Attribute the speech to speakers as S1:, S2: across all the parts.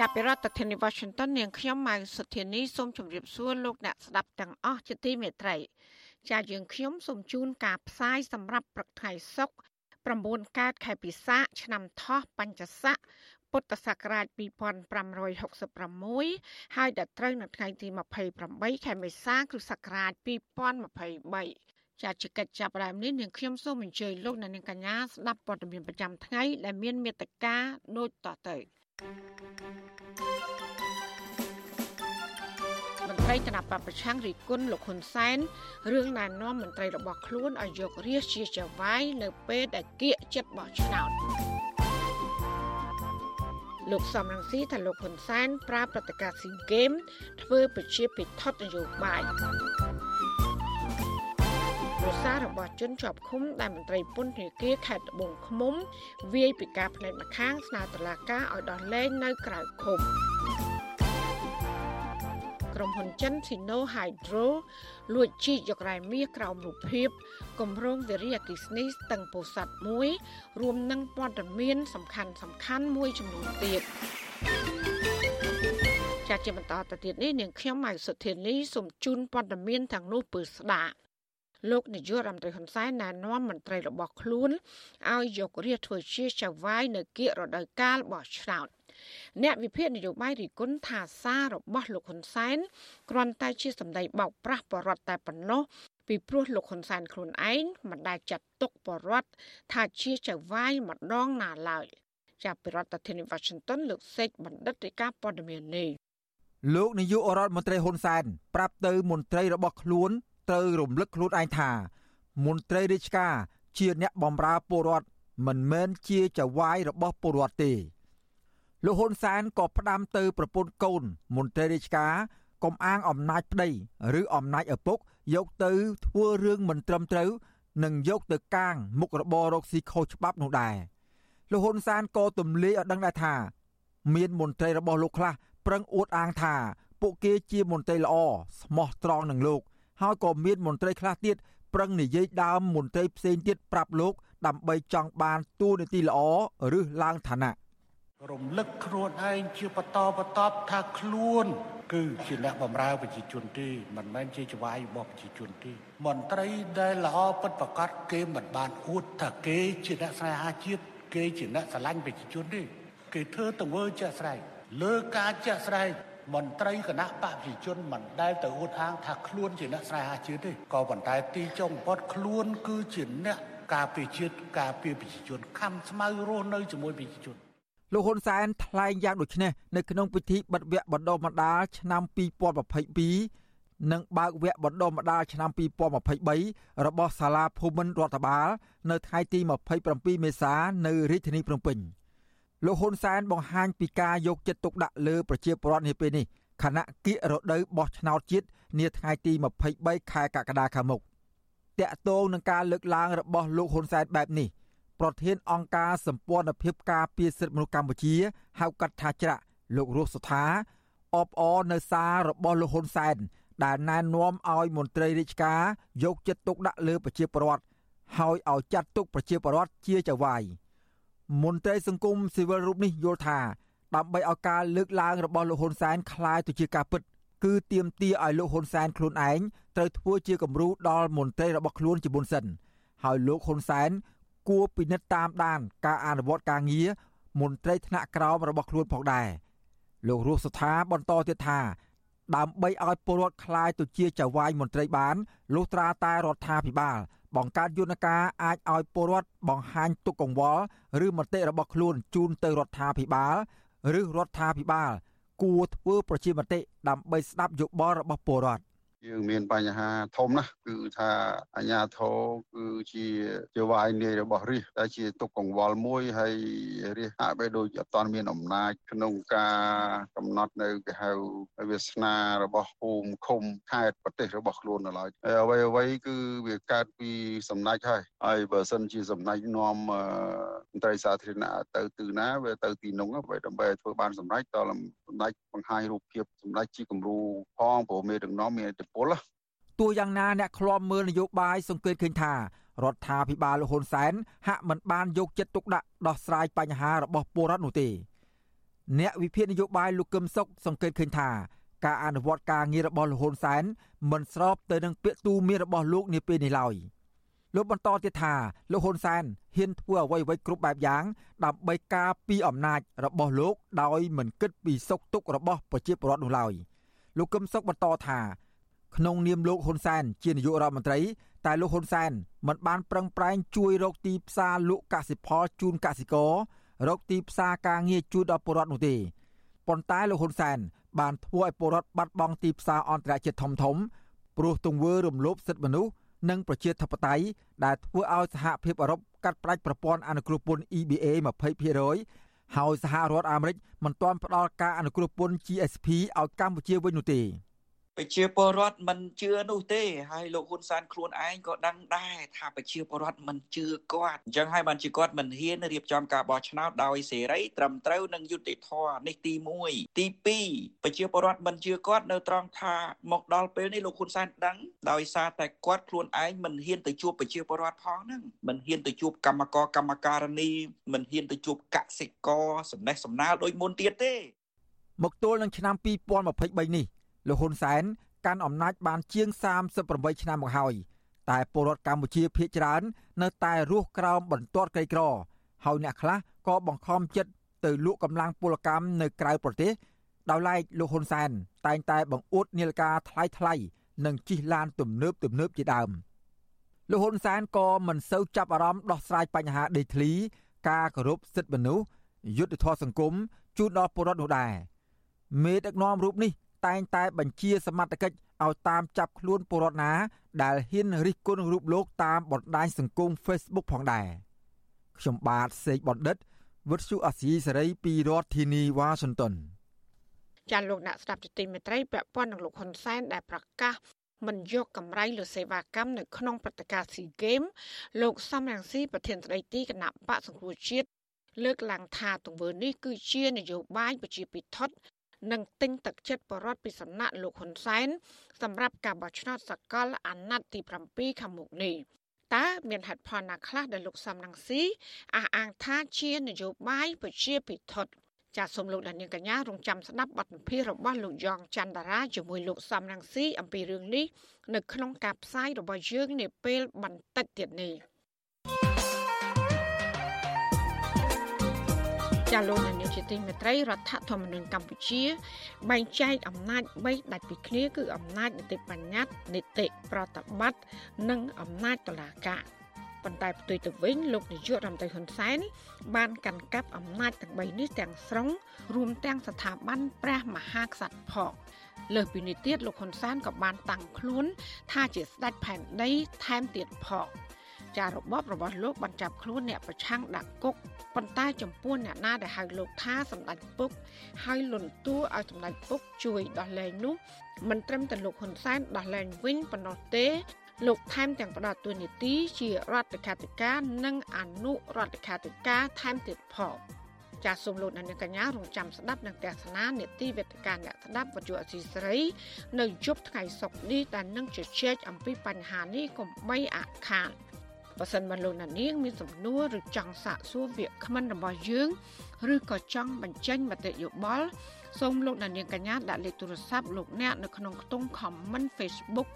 S1: ចាប់ពីរដ្ឋធានី Washington នាងខ្ញុំម៉ៅសុធានីសូមជម្រាបសួរលោកអ្នកស្ដាប់ទាំងអស់ជាទីមេត្រី ចាយើងខ្ញុំសូមជូនការផ្សាយសម្រាប់ព្រឹកថ្ងៃសុក្រ9កើតខែពិសាខឆ្នាំថោះបញ្ញស័កពុទ្ធសករាជ2566ហើយដល់ត្រូវនៅថ្ងៃទី28ខែមេសាគ្រិស្តសករាជ2023ជាជាកិច្ចចាប់ផ្ដើមនេះនាងខ្ញុំសូមអញ្ជើញលោកអ្នកនាងកញ្ញាស្ដាប់ព័ត៌មានប្រចាំថ្ងៃដែលមានមេត្តាដូចតទៅ មន្ត្រីគណៈបព្វប្រឆាំងរិះគន់លោកហ៊ុនសែនរឿងណែនាំមន្ត្រីរបស់ខ្លួនឲ្យយករាជជាចវាយនៅពេលដែលគៀកចិត្តបោះឆ្នោតលោកសំរងស៊ីថាលោកហ៊ុនសែនប្រើប្រតិការស៊ីហ្គេមធ្វើប្រជាពិធនយោបាយ ប្រសាររបស់ជនជាប់ឃុំដែលមន្ត្រីពន្ធនាគារខេត្តត្បូងឃ្មុំវាយពីការផ្នែកម្ខាងស្នើតុលាការឲ្យដោះលែងនៅក្រៅឃុំក្រុមហ៊ុនចិន Sino Hydro លួចជីកយករ៉ែមាសក្រោមរូបភាពគម្រោងវារីអគ្គិសនីស្ទឹងពោធិ៍សាត់មួយរួមនឹងព័ត៌មានសំខាន់សំខាន់មួយចំនួនទៀតចាត់ជាបន្តទៅទៀតនេះនាងខ្ញុំម៉ៅសុធានីសូមជូនព័ត៌មានទាំងនោះពឺស្ដាប់ លោកនាយករដ្ឋមន្ត្រីហ៊ុនសែនណែនាំមន្ត្រីរបស់ខ្លួនឲ្យយករាជធ្វើជាចៅវាយនៅគៀករដូវកាលបោះឆ្នោតអ្នកវិភាគនយោបាយរិះគន់ថាសាររបស់លោកហ៊ុនសែនគ្រាន់តែជាសម្ដីបោកប្រាស់បរដ្ឋតែប៉ុណ្ណោះពីព្រោះលោកហ៊ុនសែនខ្លួនឯងមិនដែលចាត់ទុកបរដ្ឋថាជាចៅវាយម្ដងណាឡើយចាប់ពីរដ្ឋធានី Washington លោកសេកបណ្ឌិតរាជការព័ត៌មាននេះ
S2: លោកនាយករដ្ឋមន្ត្រីហ៊ុនសែនប្រាប់ទៅមន្ត្រីរបស់ខ្លួន ត្រូវរំលឹកខ្លួនឯងថា មន្ត្រីរាជការជាអ្នកបម្រើពលរដ្ឋមិនមែនជាចៅវាយរបស់ពលរដ្ឋទេលោកហ៊ុនសែនក៏ផ្ដាំទៅប្រពន្ធកូន មន្ត្រីរាជការកុំអាងអំណាចប្តីឬអំណាចឪពុក យកទៅធ្វើរឿងមិនត្រឹមត្រូវនិងយកទៅកាងមុខរបររកស៊ីខុសច្បាប់នោះដែរលោកហ៊ុនសែនក៏ទម្លាយឲ្យដឹងដែរថាមានមន្ត្រីរបស់លោកខ្លះប្រឹងអួតអាងថា ពួកគេជាមន្ត្រីល្អស្មោះត្រង់នឹងលោក ហើយក៏មានមន្ត្រីខ្លះទៀតប្រឹងនិយាយដើមមន្ត្រីផ្សេងទៀតប្រាប់លោក ដើម្បីចង់បានទួនាទីល្អឬឡើងឋានៈ
S3: រំលឹកខ្លួនឯងជាបន្តបន្ទាប់ថាខ្លួន គឺជាអ្នកបម្រើប្រជាជនទេមិនមែនជាចវាយរបស់ប្រជាជនទេមន្ត្រីដែលល្អពិតប្រកបគេមិនបានអួតថាគេជាអ្នកស្នេហាជាតិគេជាអ្នកស្រឡាញ់ប្រជាជនទេគេធ្វើទៅធ្វើជាក់ស្ដែងលើការជាក់ស្ដែង មន្ត្រីគណៈបព្វជិជនមិនដែលទៅអួតអាងថាខ្លួនជាអ្នកស្នេហាជាតិទេក៏ប៉ុន្តែទីចុងបំផុតខ្លួនគឺជាអ្នកការពារជាតិការពារប្រជាជនខំស្មៅរស់នៅជាមួយប្រជាជន
S2: លោកហ៊ុនសែនថ្លែងយ៉ាងដូចនេះនៅក្នុងពិធីបិទវគ្គបណ្ដុះបណ្ដាលឆ្នាំ2022និងបើកវគ្គបណ្ដុះបណ្ដាលឆ្នាំ2023របស់សាលាភូមិន្ទរដ្ឋបាល នៅថ្ងៃទី27មេសានៅរាជធានីភ្នំពេញ លោកហ៊ុនសែនបង្ហាញពីការយកចិត្តទុកដាក់លើប្រជាពលរដ្ឋនាពេលនេះខណៈគៀករដូវបោះឆ្នោតជាតិនាថ្ងៃទី23ខែកក្កដាខាងមុខតាក់ទងនឹងការលើកឡើងរបស់លោកហ៊ុនសែនបែបនេះប្រធានអង្គការសម្ព័ន្ធភាពការពារសិទ្ធិមនុស្សកម្ពុជាហៅកាត់ថាច្រាក់លោករស់សុថាអបអរនៅសាររបស់លោកហ៊ុនសែនដែលណែនាំឲ្យមន្ត្រីរាជការយកចិត្តទុកដាក់លើប្រជាពលរដ្ឋហើយឲ្យចាត់ទុកប្រជាពលរដ្ឋជាចៅហ្វាយ មន្ត្រីសង្គមស៊ីវិលរូបនេះយល់ថាដើម្បីឲ្យការលើកឡើងរបស់លោកហ៊ុនសែនคล้ายទៅជាការពិតគឺទៀមទាឲ្យលោកហ៊ុនសែនខ្លួនឯងត្រូវធ្វើជាគំរូដល់មន្ត្រីរបស់ខ្លួនជាមុនសិនហើយលោកហ៊ុនសែនគួរពិនិត្យតាមដានការអនុវត្តការងារមន្ត្រីថ្នាក់ក្រោមរបស់ខ្លួនផងដែរលោករស់សុថាបន្តទៀតថាដើម្បីឲ្យពលរដ្ឋคลายទៅជាចៅហ្វាយមន្ត្រីបានលុះត្រាតែរដ្ឋាភិបាល បង្កើតយន្តការអាចឲ្យពលរដ្ឋបង្ហាញទុកកង្វល់ឬមតិរបស់ខ្លួនជូនទៅរដ្ឋាភិបាលឬរដ្ឋាភិបាលគួរធ្វើប្រជាមតិដើម្បីស្ដាប់យោបល់របស់ពលរដ្ឋ
S4: យើងមានបញ្ហាធំណាស់គឺថាអាញាធរគឺជាជាវាយនាយរបស់រាជដែលជាទុកកង្វល់មួយហើយរាជហាក់បីដូចអត់ទាន់មានអំណាចក្នុងការកំណត់នៅគេហៅវាសនារបស់ភូមិឃុំខេត្តប្រទេសរបស់ខ្លួននៅឡើយអ្វីអ្វីគឺវាកើតពីសំណាច់ហើយហើយបើសិនជាសំណាច់នាំមន្ត្រីសាធារណៈទៅទិសណាវាទៅទីនោះដើម្បីដើម្បីធ្វើបានសម្រេចតសម្ដេចបង្ហាញរូបភាពសម្ដេចជាគំរូផងព្រោះមេដឹកនាំមានឥទ្ធិពល
S2: ទោះយ៉ាងណាអ្នកឃ្លាំមើលនយោបាយសង្កេតឃើញថារដ្ឋាភិបាលលហ៊ុនសែនហាក់មិនបានយកចិត្តទុកដាក់ដោះស្រាយបញ្ហារបស់ពលរដ្ឋនោះទេអ្នកវិភាគនយោបាយលោកកឹមសុខសង្កេតឃើញថាការអនុវត្តការងាររបស់លហ៊ុនសែនមិនស្របទៅនឹងពាក្យទូន្មានរបស់លោកនាពេលនេះឡើយលោកបន្តទៀតថាលោកហ៊ុនសែនហ៊ានធ្វើអ្វីៗគ្រប់បែបយ៉ាងដើម្បីការពីអំណាចរបស់លោកដោយមិនគិតពីសុខទុក្ខរបស់ប្រជាពលរដ្ឋនោះឡើយលោកកឹមសុខបន្តថា ក្នុងនាមលោកហ៊ុនសែនជានាយករដ្ឋមន្ត្រី តែលោកហ៊ុនសែនមិនបានប្រឹងប្រែងជួយរកទីផ្សារលក់កសិផលជូនកសិកររកទីផ្សារការងារជួយដល់ពលរដ្ឋនោះទេប៉ុន្តែលោកហ៊ុនសែនបានធ្វើឲ្យពលរដ្ឋបាត់បង់ទីផ្សារអន្តរជាតិធំធំព្រោះទង្វើរំលោភសិទ្ធិមនុស្សនិងប្រជាធិបតេយ្យដែលធ្វើឲ្យសហភាពអឺរ៉ុបកាត់ផ្តាច់ប្រព័ន្ធអនុគ្រោះពន្ធ EBA 20%ហើយសហរដ្ឋអាមេរិកមិនទាន់ផ្ដល់ការអនុគ្រោះពន្ធ GSP ឲ្យកម្ពុជាវិញនោះទេ
S5: ប្រជាពលរដ្ឋមិនជឿនោះទេហើយលោកហ៊ុនសែនខ្លួនឯងក៏ដឹងដែរថាប្រជាពលរដ្ឋមិនជឿគាត់អញ្ចឹងហើយបានជាគាត់មិនហ៊ានរៀបចំការបោះឆ្នោតដោយសេរីត្រឹមត្រូវនិងយុត្តិធម៌នេះទី1ទី2ប្រជាពលរដ្ឋមិនជឿគាត់នៅត្រង់ថាមកដល់ពេលនេះលោកហ៊ុនសែនដឹងដោយសារតែគាត់ខ្លួនឯងមិនហ៊ានទៅជួបប្រជាពលរដ្ឋផងហ្នឹងមិនហ៊ានទៅជួបកម្មករកម្មការនីមិនហ៊ានទៅជួបកសិករសំណេះសំណាលដូចមុនទៀតទេ
S2: មកទល់នឹងឆ្នាំ2023នេះ លោកហ៊ុនសែនកាន់អំណាចបានជាង38ឆ្នាំមកហើយតែពលរដ្ឋកម្ពុជាភាគច្រើន នៅតែរស់ក្រោមបន្ទាត់ក្រីក្រ ហើយអ្នកខ្លះក៏បង្ខំចិត្តទៅលក់កម្លាំងពលកម្មនៅក្រៅប្រទេសដោយឡែកលោកហ៊ុនសែនតែងតែបង្អួតនាឡិកាថ្លៃថ្លៃនិងជិះឡានទំនើបទំនើបជាដើមលោកហ៊ុនសែនក៏មិនសូវចាប់អារម្មណ៍ដោះស្រាយបញ្ហាដេកធ្លី ការគោរពសិទ្ធិមនុស្សយុត្តិធម៌សង្គមជូនដល់ពលរដ្ឋនោះដែរមេដឹកនាំរូបនេះ តែងតែបញ្ជាសមត្ថកិច្ចឲ្យតាមចាប់ខ្លួនពលរដ្ឋណា ដែលហ៊ានរិះគន់រូបលោកតាមបណ្ដាញសង្គម Facebook ផងដែរខ្ញុំបាទសេកបណ្ឌិតវិទ្យុអាស៊ីសេរីពីរដ្ឋធានីវ៉ាស៊ីនតោន
S1: ចាលោកអ្នកស្ដាប់ទទីមេត្រីពាក់ព័ន្ធនឹងលោកហ៊ុនសែនដែលប្រកាសមិនយកកម្រៃលើសេវាកម្មនៅក្នុងព្រឹត្តិការណ៍ SEA Games លោកសំរងស៊ីប្រធានស្ដីទីគណៈបកសង្គ្រោះជាតិលើកឡើងថាទង្វើនេះគឺជានយោបាយប្រជាពិធ និងទិញទឹកចិត្តបរដ្ឋពីសំណាក់លោកហ៊ុនសែនសម្រាប់ការបោះឆ្នោតសកលអាណត្តិទី7ខាងមុខនេះតើមានហេតុផលណាខ្លះដែលលោកសំរងស៊ីអះអាងថាជានយោបាយប្រជាពិធចាសសូមលោកដានៀងកញ្ញារងចាំស្ដាប់បទសម្ភាសន៍របស់លោកយ៉ងច័ន្ទតារាជាមួយលោកសំរងស៊ីអំពីរឿងនេះនៅក្នុងការផ្សាយរបស់យើងនាពេលបន្តិចទៀតនេះ ចាលោកនាយកជាទីមេត្រីរដ្ឋធម្មនុញ្ញកម្ពុជា បែងចែកអំណាច3ដាច់ពីគ្នាគឺអំណាចនីតិបញ្ញត្តិនីតិប្រតិបត្តិនិងអំណាចតុលាការប៉ុន្តែផ្ទុយទៅវិញលោកនាយករដ្ឋមន្ត្រីហ៊ុនសែនបានកាន់កាប់អំណាចទាំង3នេះទាំងស្រុងរួមទាំងស្ថាប័នព្រះមហាក្សត្រផងលើសពីនេះទៀតលោកហ៊ុនសែនក៏បានតាំងខ្លួន ថាជាស្ដេចផែនដីថែមទៀតផង ចារបបរបស់លោកបានចាប់ខ្លួនអ្នកប្រឆាំងដាក់គុកប៉ុន្តែចំពោះអ្នកណាដែលហៅលោកថាសម្ដេចពុកហើយលន់តួឲ្យសម្ដេចពុកជួយដោះលែងនោះមិនត្រឹមតែលោកហ៊ុនសែនដោះលែងវិញប៉ុណ្ណោះទេលោកថែមទាំងផ្ដល់ទួនាទីជារដ្ឋខាតិការនិងអនុរដ្ឋខាតិការថែមទៀតផងចាសសូមលោកអ្នកកញ្ញារងចាំស្ដាប់នឹងទេសនានេតិវេទិកាអ្នកស្ដាប់វិទ្យុអសីស្រី នៅយប់ថ្ងៃសុក្រនេះដែលនឹងជជែកអំពីបញ្ហានេះកុំបីអាខាន បើសិនបើលោកណានៀងមានសំណួរឬចង់សាកសួរវាគ្មិនរបស់យើងឬក៏ចង់បញ្ចេញមតិយោបល់សូមលោកនាងកញ្ញាដាក់លេខទូរស័ព្ទលោកអ្នកនៅក្នុងខ្ទង់ comment Facebook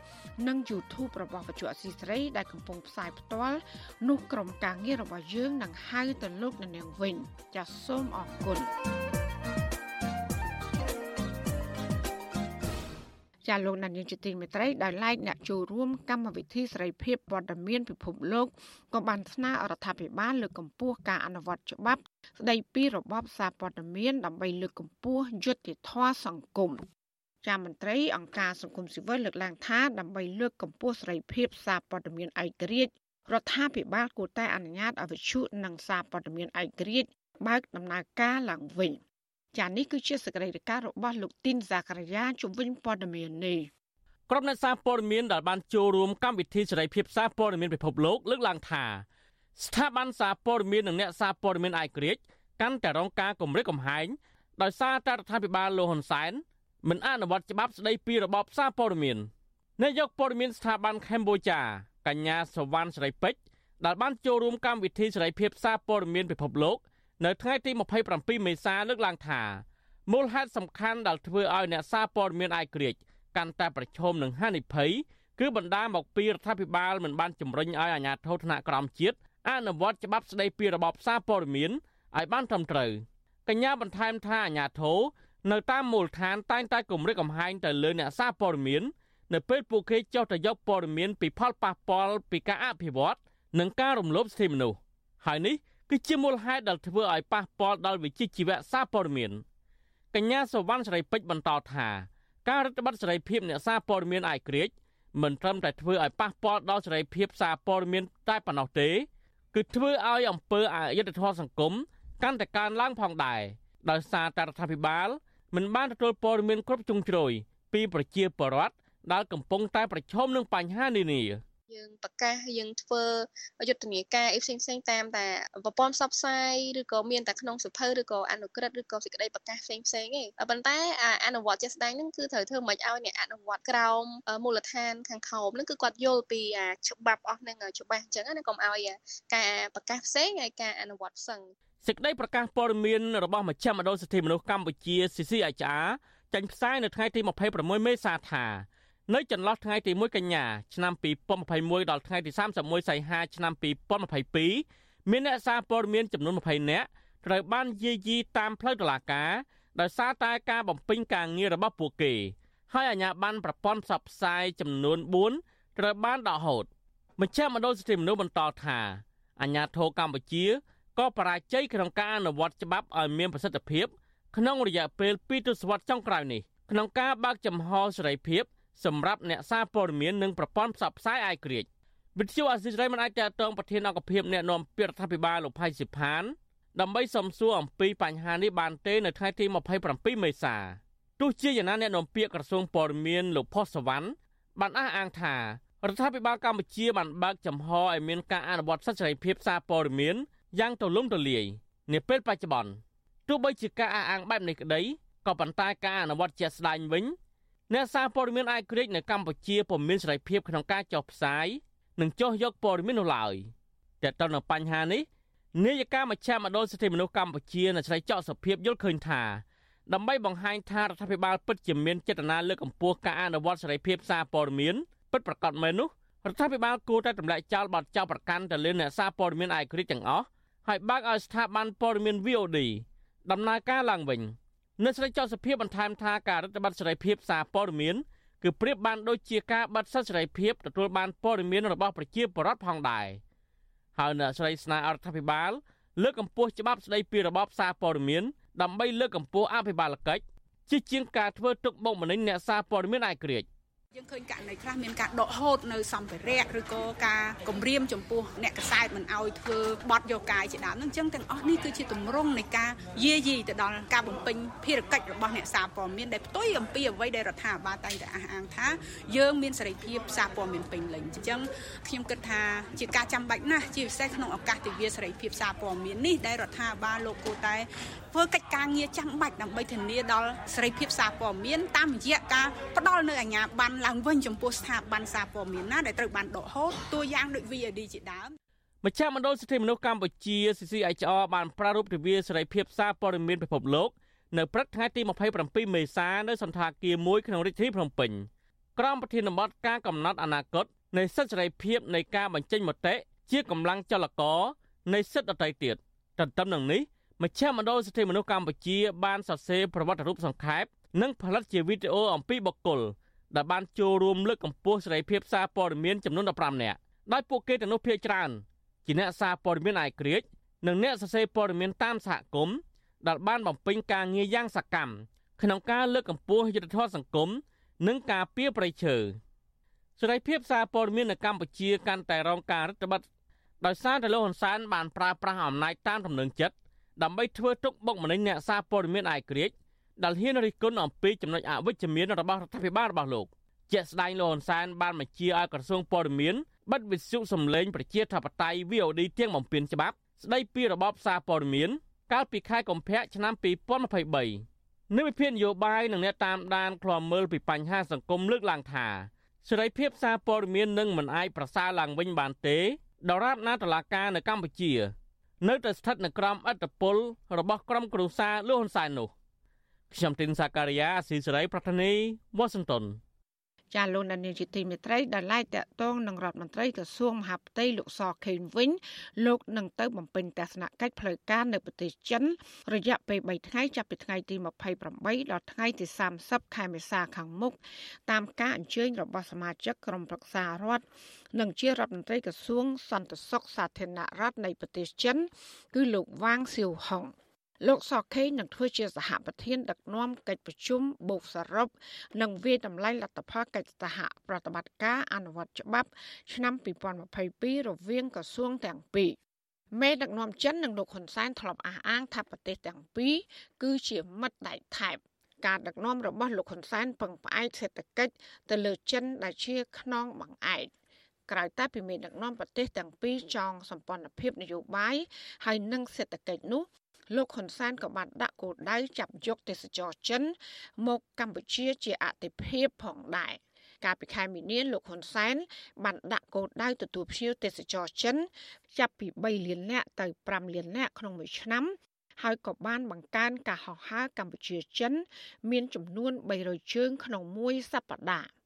S1: និង YouTube របស់វិទ្យុអសីស្រីដែលកំពុងផ្សាយផ្ទាល់នោះក្រុមការងាររបស់យើងនឹងហៅទៅលោកនាងវិញចាសសូមអរគុណ ចាលោកណានៀងជាទីមេត្រីដោយឡែកអ្នកចូលរួមកម្មវិធីសេរីភាពព័ត៌មានពិភពលោកក៏បានស្នើរដ្ឋាភិបាលលើកកម្ពស់ការអនុវត្តច្បាប់ ស្ដីពីរបបសារព័ត៌មានដើម្បីលើកកម្ពស់យុត្តិធម៌សង្គមជាមន្ត្រីអង្គការសង្គមស៊ីវិលលើកឡើងថាដើម្បីលើកកម្ពស់សេរីភាពសារព័ត៌មានឯករាជ្យរដ្ឋាភិបាលគួរតែអនុញ្ញាតឲ្យវិទ្យុនិងសារព័ត៌មានឯករាជ្យបើកដំណើរការឡើងវិញ ចា៎នេះគឺជាសកម្មភាពរបស់លោកទីនសាករាយាជំវិញព័ត៌មាននេះ
S6: ក្រុមអ្នកសារព័ត៌មានដែលបានចូលរួមកម្មវិធីសេរីភាពសារព័ត៌មានពិភពលោកលើកឡើងថាស្ថាប័នសារព័ត៌មាននិងអ្នកសារព័ត៌មានឯករាជ្យកាន់តែរងការគំរាមកំហែងដោយសារតែរដ្ឋាភិបាលលោកហ៊ុនសែនមិនអនុវត្តច្បាប់ស្តីពីរបបសារព័ត៌មាននាយកព័ត៌មានស្ថាប័នកម្ពុជាកញ្ញាសវណ្ណសេរីពេជ្រដែលបានចូលរួមកម្មវិធីសេរីភាពសារព័ត៌មានពិភពលោក នៅថ្ងៃទី27មេសាលើកឡើងថាមូលហេតុសំខាន់ដែលធ្វើឲ្យអ្នកសារព័ត៌មានឯករាជ្យកាន់តែប្រឈមនឹងហានិភ័យគឺបណ្ដាមកពីរដ្ឋាភិបាលមិនបានជំរុញឲ្យអាជ្ញាធរថ្នាក់ក្រោមជាតិអនុវត្តច្បាប់ស្តីពីរបបសារព័ត៌មានឲ្យបានត្រឹមត្រូវកញ្ញាបន្ថែមថាអាជ្ញាធរនៅតាមមូលដ្ឋានតែងតែគម្រិតកំហែងទៅលើអ្នកសារព័ត៌មាននៅពេលពួកគេចុះទៅយកព័ត៌មានពីផលប៉ះពាល់ពីការអភិវឌ្ឍនិងការរំលោភសិទ្ធិមនុស្សហើយនេះ គឺជាមូលហេតុដែលធ្វើឲ្យប៉ះពាល់ដល់វិជ្ជាជីវៈសារព័ត៌មានកញ្ញាសវណ្ណសេរីពេជ្របន្តថាការរដ្ឋបတ်សេរីភាពអ្នកសារព័ត៌មានឯករាជ្យមិនត្រឹមតែធ្វើឲ្យប៉ះពាល់ដល់សេរីភាពសារព័ត៌មានតែប៉ុណ្ណោះទេគឺធ្វើឲ្យអំពើអយុត្តិធម៌សង្គមកាន់តែកើនឡើងផងដែរដោយសារតែរដ្ឋាភិបាលមិនបានទទួលព័ត៌មានគ្រប់ជ្រុងជ្រោយពីប្រជាពលរដ្ឋដែលកំពុងតែប្រឈមនឹងបញ្ហានានា
S7: យើងប្រកាសយើងធ្វើយុទ្ធនាការអីផ្សេងផ្សេងតាមតែប្រព័ន្ធផ្សព្វផ្សាយឬក៏មានតែក្នុងសិភៅឬក៏អនុក្រឹត្យឬក៏សេចក្តីប្រកាសផ្សេងផ្សេងឯងប៉ុន្តែអនុវត្តជាក់ស្ដែងហ្នឹងគឺត្រូវធ្វើមិនឲ្យអ្នកអនុវត្តក្រោមមូលដ្ឋានខាងខោមហ្នឹងគឺគាត់យល់ពីច្បាប់អស់ហ្នឹងច្បាស់អញ្ចឹងណាកុំឲ្យការប្រកាសផ្សេងហើយការអនុវត្តផ្សឹង
S6: សេចក្តីប្រកាសព័ត៌មានរបស់មជ្ឈមណ្ឌលសិទ្ធិមនុស្សកម្ពុជា CCHR ចេញផ្សាយនៅថ្ងៃទី26មេសាថា នៅចន្លោះថ្ងៃទី1កញ្ញាឆ្នាំ2021ដល់ថ្ងៃទី31សីហាឆ្នាំ2022មានអ្នកសារព័ត៌មានចំនួន20នាក់ត្រូវបានយាយីតាមផ្លូវតុលាការដោយសារតែការបំពេញការងាររបស់ពួកគេ ហើយអាជ្ញាប័ណ្ណប្រព័ន្ធផ្សព្វផ្សាយចំនួន4ត្រូវបានដកហូតមជ្ឈមណ្ឌលសិទ្ធិមនុស្សបន្តថាអាជ្ញាធរកម្ពុជាក៏បរាជ័យក្នុងការអនុវត្តច្បាប់ឲ្យមានប្រសិទ្ធភាព ក្នុងរយៈពេល2ទសវត្សរ៍ចុងក្រោយនេះក្នុងការបើកចំហសេរីភាព សម្រាប់អ្នកសារព័ត៌មាននិងប្រព័ន្ធផ្សព្វផ្សាយអាយក្រិចវិទ្យុអាស៊ីសេរីមិនអាចតតងប្រធានអង្គភិបអ្នកណែនាំពាក្យរដ្ឋាភិបាលលោកផៃសិផានដើម្បីសំសួរអំពីបញ្ហានេះបានទេនៅថ្ងៃទី27មេសាទោះជាយ៉ាងណាអ្នកនាំពាក្យក្រសួងព័ត៌មានលោកផុសសវណ្ណបានអះអាងថារដ្ឋាភិបាលកម្ពុជាបានបើកចំហឲ្យមានការអនុវត្តសិទ្ធិសេរីភាពសារព័ត៌មានយ៉ាងទូលំទូលាយនាពេលបច្ចុប្បន្នទោះបីជាការអះអាងបែបនេះក្តីក៏ប៉ុន្តែការអនុវត្តជាក់ស្ដែងវិញ អ្នកសារព័ត៌មានអាចក្រិចនៅកម្ពុជាពុំមានសេរីភាពក្នុងការចុះផ្សាយនិងចុះយកព័ត៌មាននោះឡើយតែទៅនឹងបញ្ហានេះនាយកាមជ្ឈមណ្ឌលសិទ្ធិមនុស្សកម្ពុជានៅឆ្លៃចောက်សភាពយល់ឃើញថាដើម្បីបង្ហាញថារដ្ឋាភិបាលពិតជាមានចេតនាលើកកម្ពស់ការអនុវត្តសេរីភាពសារព័ត៌មានពិតប្រាកដមែននោះរដ្ឋាភិបាលគួរតែទម្លាក់ចោលបទចោទប្រកាន់ទៅលើអ្នកសារព័ត៌មានឯករាជ្យទាំងអស់ហើយបើកឲ្យស្ថាប័នព័ត៌មាន VOD ដំណើរការឡើងវិញ នៅស្រីចោតសភាបន្ថែមថាការរដ្ឋបတ်សេរីភាពសារព័ត៌មានគឺប្រៀបបានដូចជាការបាត់សិទ្ធិសេរីភាពទទួលបានព័ត៌មានរបស់ប្រជាពលរដ្ឋផងដែរហើយអ្នកស្រីស្នើរដ្ឋាភិបាលលើកកម្ពស់ច្បាប់ស្តីពីរបបសារព័ត៌មានដើម្បីលើកកម្ពស់អភិបាលកិច្ចជាជាងការធ្វើទុកបុកម្នេញអ្នកសារព័ត៌មានឯករាជ្យ
S8: យើងឃើញករណីខ្លះមានការដកហូតនៅសម្ភារៈឬក៏ការគម្រាមចំពោះអ្នកកសែតមិនអោយធ្វើបទយកកាយជាដើមហ្នឹងអញ្ចឹងទាំងអស់នេះគឺជាទម្រង់នៃការយាយីទៅដល់ការបំពេញភារកិច្ចរបស់អ្នកសារព័ត៌មានដែលផ្ទុយអំពីអ្វីដែលរដ្ឋាភិបាលតែងតែអះអាងថាយើងមានសេរីភាពសារព័ត៌មានពេញលេញអញ្ចឹងខ្ញុំគិតថាជាការចាំបាច់ណាស់ជាពិសេសក្នុងឱកាសទិវាសេរីភាពសារព័ត៌មាននេះដែលរដ្ឋាភិបាលលោកគូតែធ្វើកិច្ចការងារចាំបាច់ដើម្បីធានាដល់សេរីភាពសារព័ត៌មានតាមរយៈការផ្ដល់នៅអាជ្ញាប័ណ្ណឡើងវិញចំពោះស្ថាប័នសារព័ត៌មានណាដែលត្រូវបានដកហូតតួយ៉ាងដូច VOD ជាដើម
S6: មជ្ឈមណ្ឌលសិទ្ធិមនុស្សកម្ពុជា CCHR បានប្រារព្ធទិវាសេរីភាពសារព័ត៌មានពិភពលោកនៅព្រឹកថ្ងៃទី27មេសានៅសន្តាគារមួយក្នុងរាជធានីភ្នំពេញក្រមប្រធានបទការកំណត់អនាគតនៃសិទ្ធិសេរីភាពនៃការបញ្ចេញមតិជាកម្លាំងចលករនៃសិទ្ធិដទៃទៀតទន្ទឹមនឹងនេះ មជ្ឈមណ្ឌលសិទ្ធិមនុស្សកម្ពុជា បានសរសេរប្រវត្តិរូបសង្ខេបនិងផលិតជាវីដេអូអំពីបុគ្គលដែលបានចូលរួមលើកកម្ពស់សេរីភាពសារព័ត៌មានចំនួន15នាក់ដោយពួកគេទាំងនោះភាគច្រើនជាអ្នកសារព័ត៌មានឯករាជ្យនិងអ្នកសរសេរព័ត៌មានតាមសហគមន៍ដែលបានបំពេញការងារយ៉ាងសកម្មក្នុងការលើកកម្ពស់យុទ្ធធម៌សង្គមនិងការពារប្រៃឈើសេរីភាពសារព័ត៌មាននៅកម្ពុជាកាន់តែរងការរឹតបន្តឹងដោយសារតែលោកហ៊ុនសែនបានប្រើប្រាស់អំណាចតាមទំនឹងចិត្ត ដើម្បីធ្វើទុកបុកម្នេញអ្នកសារព័ត៌មានអាយក្រិចដែលហ៊ានរិះគន់អំពីចំណុចអវិជ្ជមានរបស់រដ្ឋាភិបាលរបស់លោកជាក់ស្ដែងលោកហ៊ុនសែនបានបញ្ជាឲ្យក្រសួងព័ត៌មានបិទវិទ្យុសំឡេងប្រជាធិបតេយ្យ VOD ទាំងបំពេញច្បាប់ ស្ដីពីរបបសារព័ត៌មានកាលពីខែកុម្ភៈឆ្នាំ2023នៅវិភាគនយោបាយនិងអ្នកតាមដានឃ្លាំមើលពីបញ្ហាសង្គមលើកឡើងថាសេរីភាពសារព័ត៌មាននឹងមិនអាចប្រសើរឡើងវិញបានទេដរាបណាតឡាការនៅកម្ពុជា នៅតែស្ថិតនៅក្រោមអធិបតេយ្យរបស់ក្រុមគ្រួសារលោកហ៊ុនសែននោះខ្ញុំទីនសាការីយ៉ាស៊ីសេរីប្រធានីវ៉ាស៊ីនតោន
S1: ចាលោកនានីជាទីមេត្រីដែលឡាយតាក់ទងនឹងរដ្ឋមន្ត្រីក្រសួងមហាផ្ទៃលោកសខេងវិញលោកនឹងទៅបំពេញទស្សនកិច្ចផ្លូវការនៅប្រទេសចិន រយៈពេល3ថ្ងៃចាប់ពីថ្ងៃទី28ដល់ថ្ងៃទី30ខែមេសាខាងមុខតាមការអញ្ជើញរបស់សមាជិកក្រុមប្រឹក្សារដ្ឋ និងជារដ្ឋមន្ត្រីក្រសួងសន្តិសុខសាធារណរដ្ឋនៃប្រទេសចិន គឺលោកវ៉ាងសៀវហុងលោកសខេងនឹងធ្វើជាសហប្រធានដឹកនាំកិច្ចប្រជុំបូកសរុបនិងវាយតម្លៃលទ្ធផលកិច្ចសហប្រតិបត្តិការអនុវត្តច្បាប់ ឆ្នាំ2022រវាងក្រសួងទាំងពីរមេដឹកនាំចិននិងលោកហ៊ុនសែនធ្លាប់អះអាងថាប្រទេសទាំងពីរគឺជាមិត្តដៃថែបការដឹកនាំរបស់លោកហ៊ុនសែនពឹងផ្អែកសេដ្ឋកិច្ចទៅលើចិនដែលជាខ្នងបង្អែក ក្រៅតែពីមេដឹកនាំប្រទេសទាំងពីរចងសម្ព័ន្ធភាពនយោបាយហើយនិងសេដ្ឋកិច្ចនោះលោកហ៊ុនសែនក៏បានដាក់គោលដៅចាប់យកទេសចរចិន មកកម្ពុជាជាអតិភិបផងដែរកាលពីខែមីនាលោកហ៊ុនសែនបានដាក់គោលដៅទទួលភ្ញៀវទេសចរចិន ចាប់ពី3លាននាក់ទៅ5លាននាក់ក្នុងមួយឆ្នាំហើយក៏បានបង្កើនការហោះហើរកម្ពុជាចិន មានចំនួន300ជើងក្នុងមួយសប្តាហ៍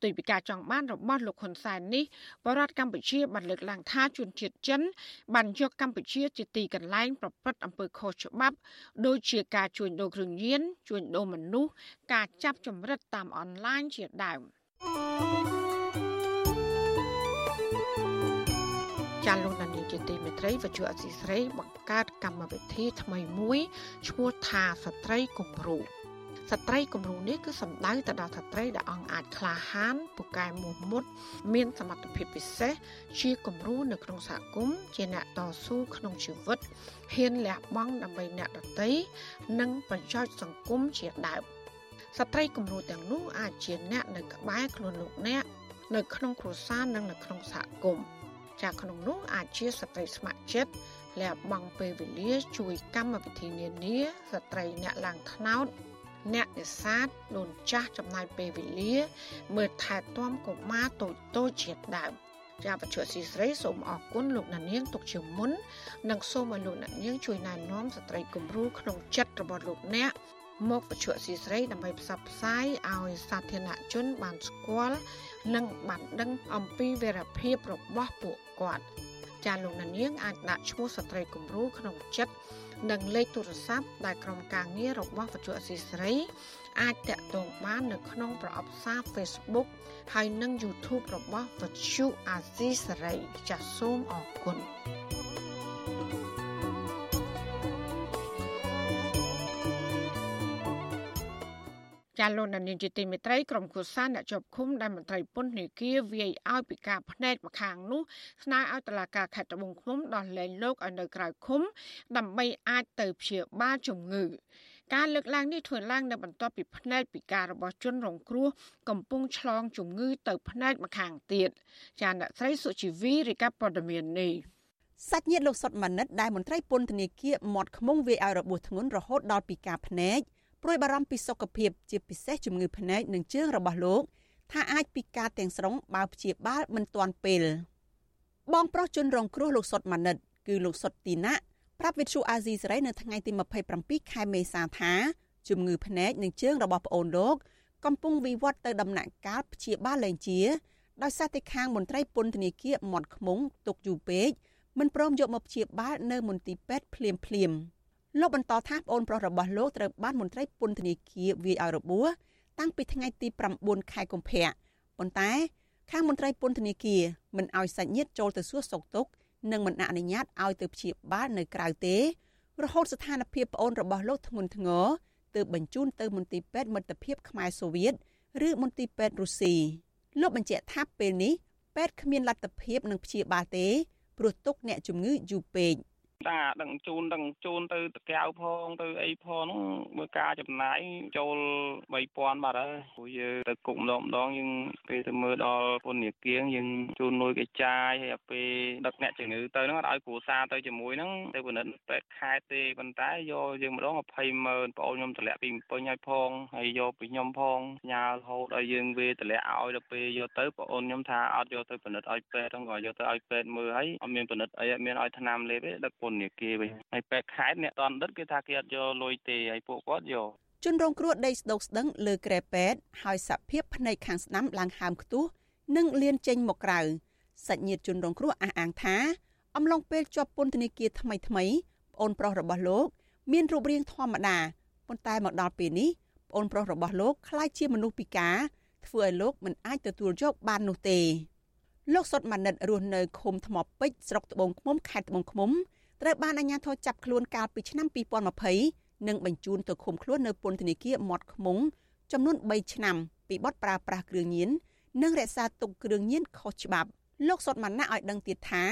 S1: ផ្ទុយពីការចង់បានរបស់លោកហ៊ុនសែននេះបរដ្ឋកម្ពុជាបានលើកឡើងថាជនជាតិចិន បានយកកម្ពុជាជាទីកន្លែងប្រព្រឹត្តអំពើខុសច្បាប់ ដូចជាការជួញដូរគ្រឿងញៀនជួញដូរមនុស្សការចាប់ចម្រិតតាមអនឡាញជាដើមចាលោកនានីជាទីមេត្រីវិទ្យុអសីស្រីបង្កើតកម្មវិធីថ្មីមួយឈ្មោះថាស្ត្រីគំរូ ស្ត្រីគំរូនេះគឺសំដៅទៅដល់ស្ត្រីដែលអង្គអាចក្លាហានពូកែមោះមុតមានសមត្ថភាពពិសេសជាគំរូនៅក្នុងសហគមន៍ជាអ្នកតស៊ូក្នុងជីវិតហ៊ានលះបង់ដើម្បីអ្នកដទៃនិងប្រយោជន៍សង្គមជាដើមស្ត្រីគំរូទាំងនោះអាចជាអ្នកនៅក្បែរខ្លួនលោកអ្នកនៅក្នុងគ្រួសារនិងនៅក្នុងសហគមន៍ចាក្នុងនោះអាចជាស្ត្រីស្ម័គ្រចិត្តលះបង់ពេលវេលាជួយកម្មវិធីនានាស្ត្រីអ្នកឡើងថ្នោត អ្នកនេសាទដូនចាស់ចំណាយពេលវេលា មើលថែទាំកុមារតូចតូចជាដើមជាបច្ចុប្បន្នស៊ីស្រីសូមអរគុណលោកណានៀងទុកជាមុននិងសូមឲ្យលោកណានៀងជួយណែនាំស្ត្រីគំរូក្នុងចិត្តរបស់លោកអ្នកមកបច្ចុប្បន្នស៊ីស្រីដើម្បីផ្សព្វផ្សាយឲ្យសាធារណជនបានស្គាល់និងបានដឹងអំពីវីរភាពរបស់ពួកគាត់ចាលោកណានៀងអាចដាក់ឈ្មោះស្ត្រីគំរូក្នុងចិត្ត និងលេខទូរស័ព្ទដែលក្រុមការងាររបស់វិទ្យុអសីសេរីអាចតាក់ទងបាននៅក្នុងប្រអប់សារ Facebook ហើយនិង YouTube របស់វិទ្យុអាស៊ីសេរីចាសសូមអរគុណ ចាលោកនានីជាទីមេត្រីក្រុមគូសាអ្នកជាប់ឃុំដែលមន្ត្រីពន្ធនាគារវាយឲ្យពីការភ្នែកម្ខាងនោះស្នើឲ្យតុលាការខេត្តត្បូងឃ្មុំដោះលែងលោកឲ្យនៅក្រៅឃុំ ដើម្បីអាចទៅព្យាបាលជំងឺការលើកឡើងនេះធ្វើឡើងនៅបន្ទាប់ពីភ្នែកពិការរបស់ជនរងគ្រោះកំពុងឆ្លងជំងឺទៅភ្នែកម្ខាងទៀតចាអ្នកស្រីសុជីវីរាយការណ៍ព័ត៌មាននេះ
S9: សាច់ញាតិលោកសុតម៉ាណិតដែលមន្ត្រីពន្ធនាគារមាត់ឃ្មុំវាយឲ្យរបួសធ្ងន់រហូតដល់ពិការភ្នែក ព្រួយបារម្ភពីសុខភាពជាពិសេសជំងឺភ្នែកនិងជើងរបស់លោកថាអាចពិការទាំងស្រុងបើព្យាបាលមិនទាន់ពេលបងប្រុសជនរងគ្រោះលោកសុតម៉ាណិត គឺលោកសុតទីណាប្រាប់វិទ្យុអាស៊ីសេរីនៅថ្ងៃទី27ខែមេសាថាជំងឺភ្នែកនិងជើងរបស់ប្អូនលោកកំពុងវិវត្តទៅដំណាក់កាលព្យាបាលលែងជាដោយសារតែខាងមន្ត្រីពន្ធនាគារមាត់ខ្មុងទុកយូរពេកមិនព្រមយកមកព្យាបាលនៅមន្ទីរពេទ្យភ្លាមភ្លាម។ លោកបន្តថាប្អូនប្រុសរបស់លោកត្រូវបានមន្ត្រីពន្ធនាគារវាយឲ្យរបួសតាំងពីថ្ងៃទី9ខែកុម្ភៈប៉ុន្តែខាងមន្ត្រីពន្ធនាគារមិនឲ្យសាច់ញាតិចូលទៅសួរសុខទុក្ខនិងមិនអនុញ្ញាតឲ្យទៅព្យាបាលនៅក្រៅទេរហូតស្ថានភាពប្អូនរបស់លោកធ្ងន់ធ្ងរទើបបញ្ជូនទៅមន្ទីរពេទ្យមិត្តភាពខ្មែរសូវៀតឬមន្ទីរពេទ្យរុស្ស៊ីលោកបញ្ជាក់ថាពេលនេះពេទ្យគ្មានលទ្ធភាពនឹងព្យាបាលទេព្រោះទុកអ្នកជំងឺយូរពេក។
S10: តាដឹងជូនដឹងជូនទៅតកៅផងទៅអីផងហ្នឹងមើលការចំណាយចូល3000បាត់ហើយព្រោះយើងទៅគុកម្ដងម្ដងយើងពេលទៅមើលដល់ពន្ធនាគារយើងជូនលុយគេចាយហើយពេលដឹកអ្នកជំងឺទៅហ្នឹងអត់ឲ្យគ្រួសារទៅជាមួយហ្នឹងទៅពិនិត្យពេទ្យខេត្តទេប៉ុន្តែយកយើងម្ដង20ម៉ឺនបងអូនខ្ញុំតម្លាក់ពីពេញឲ្យផងហើយយកពីខ្ញុំផងញ៉ារហូតឲ្យយើងវេតម្លាក់ឲ្យដល់ពេលយកទៅបងអូនខ្ញុំថាអត់យកទៅពិនិត្យឲ្យពេទ្យហ្នឹងក៏យកទៅឲ្យពេទ្យមើលហើយអត់មានពិនិត្យអីអត់មានឲ្យថ្នាំលេបទេដឹកពនាគារវិញហើយពេទ្យខេត្តអ្នកតនដិតគេថាគេអត់យកលុយទេហើយពួកគាត់យក
S9: ជនរងគ្រោះដេកស្ដុកស្ដឹងលើក្រែពេទ្យហើយសភាពភ្នែកខាងស្ដាំឡើងហើមខ្ទុះនិងលៀនចេញមកក្រៅសាច់ញាតិជនរងគ្រោះអះអាងថាអំឡុងពេលជាប់ពន្ធនាគារថ្មីថ្មីប្អូនប្រុសរបស់លោកមានរូបរាងធម្មតាប៉ុន្តែមកដល់ពេលនេះប្អូនប្រុសរបស់លោកคล้ายជាមនុស្សពិការធ្វើឲ្យលោកមិនអាចទទួលយកបាននោះទេលោកសុតម៉ានិតរស់នៅឃុំថ្មពេជ្រស្រុកត្បូងឃ្មុំខេត្តត្បូងឃ្មុំ ត្រូវបានអាជ្ញាធរចាប់ខ្លួនកាលពីឆ្នាំ2020និងបញ្ជូនទៅឃុំខ្លួននៅពន្ធនាគារមាត់ឃ្មុំចំនួន3ឆ្នាំពីបទប្រើប្រាស់គ្រឿងញៀននិងរក្សាទុកគ្រឿងញៀនខុសច្បាប់លោកសុតម៉ាណាឲ្យដឹងទៀតថា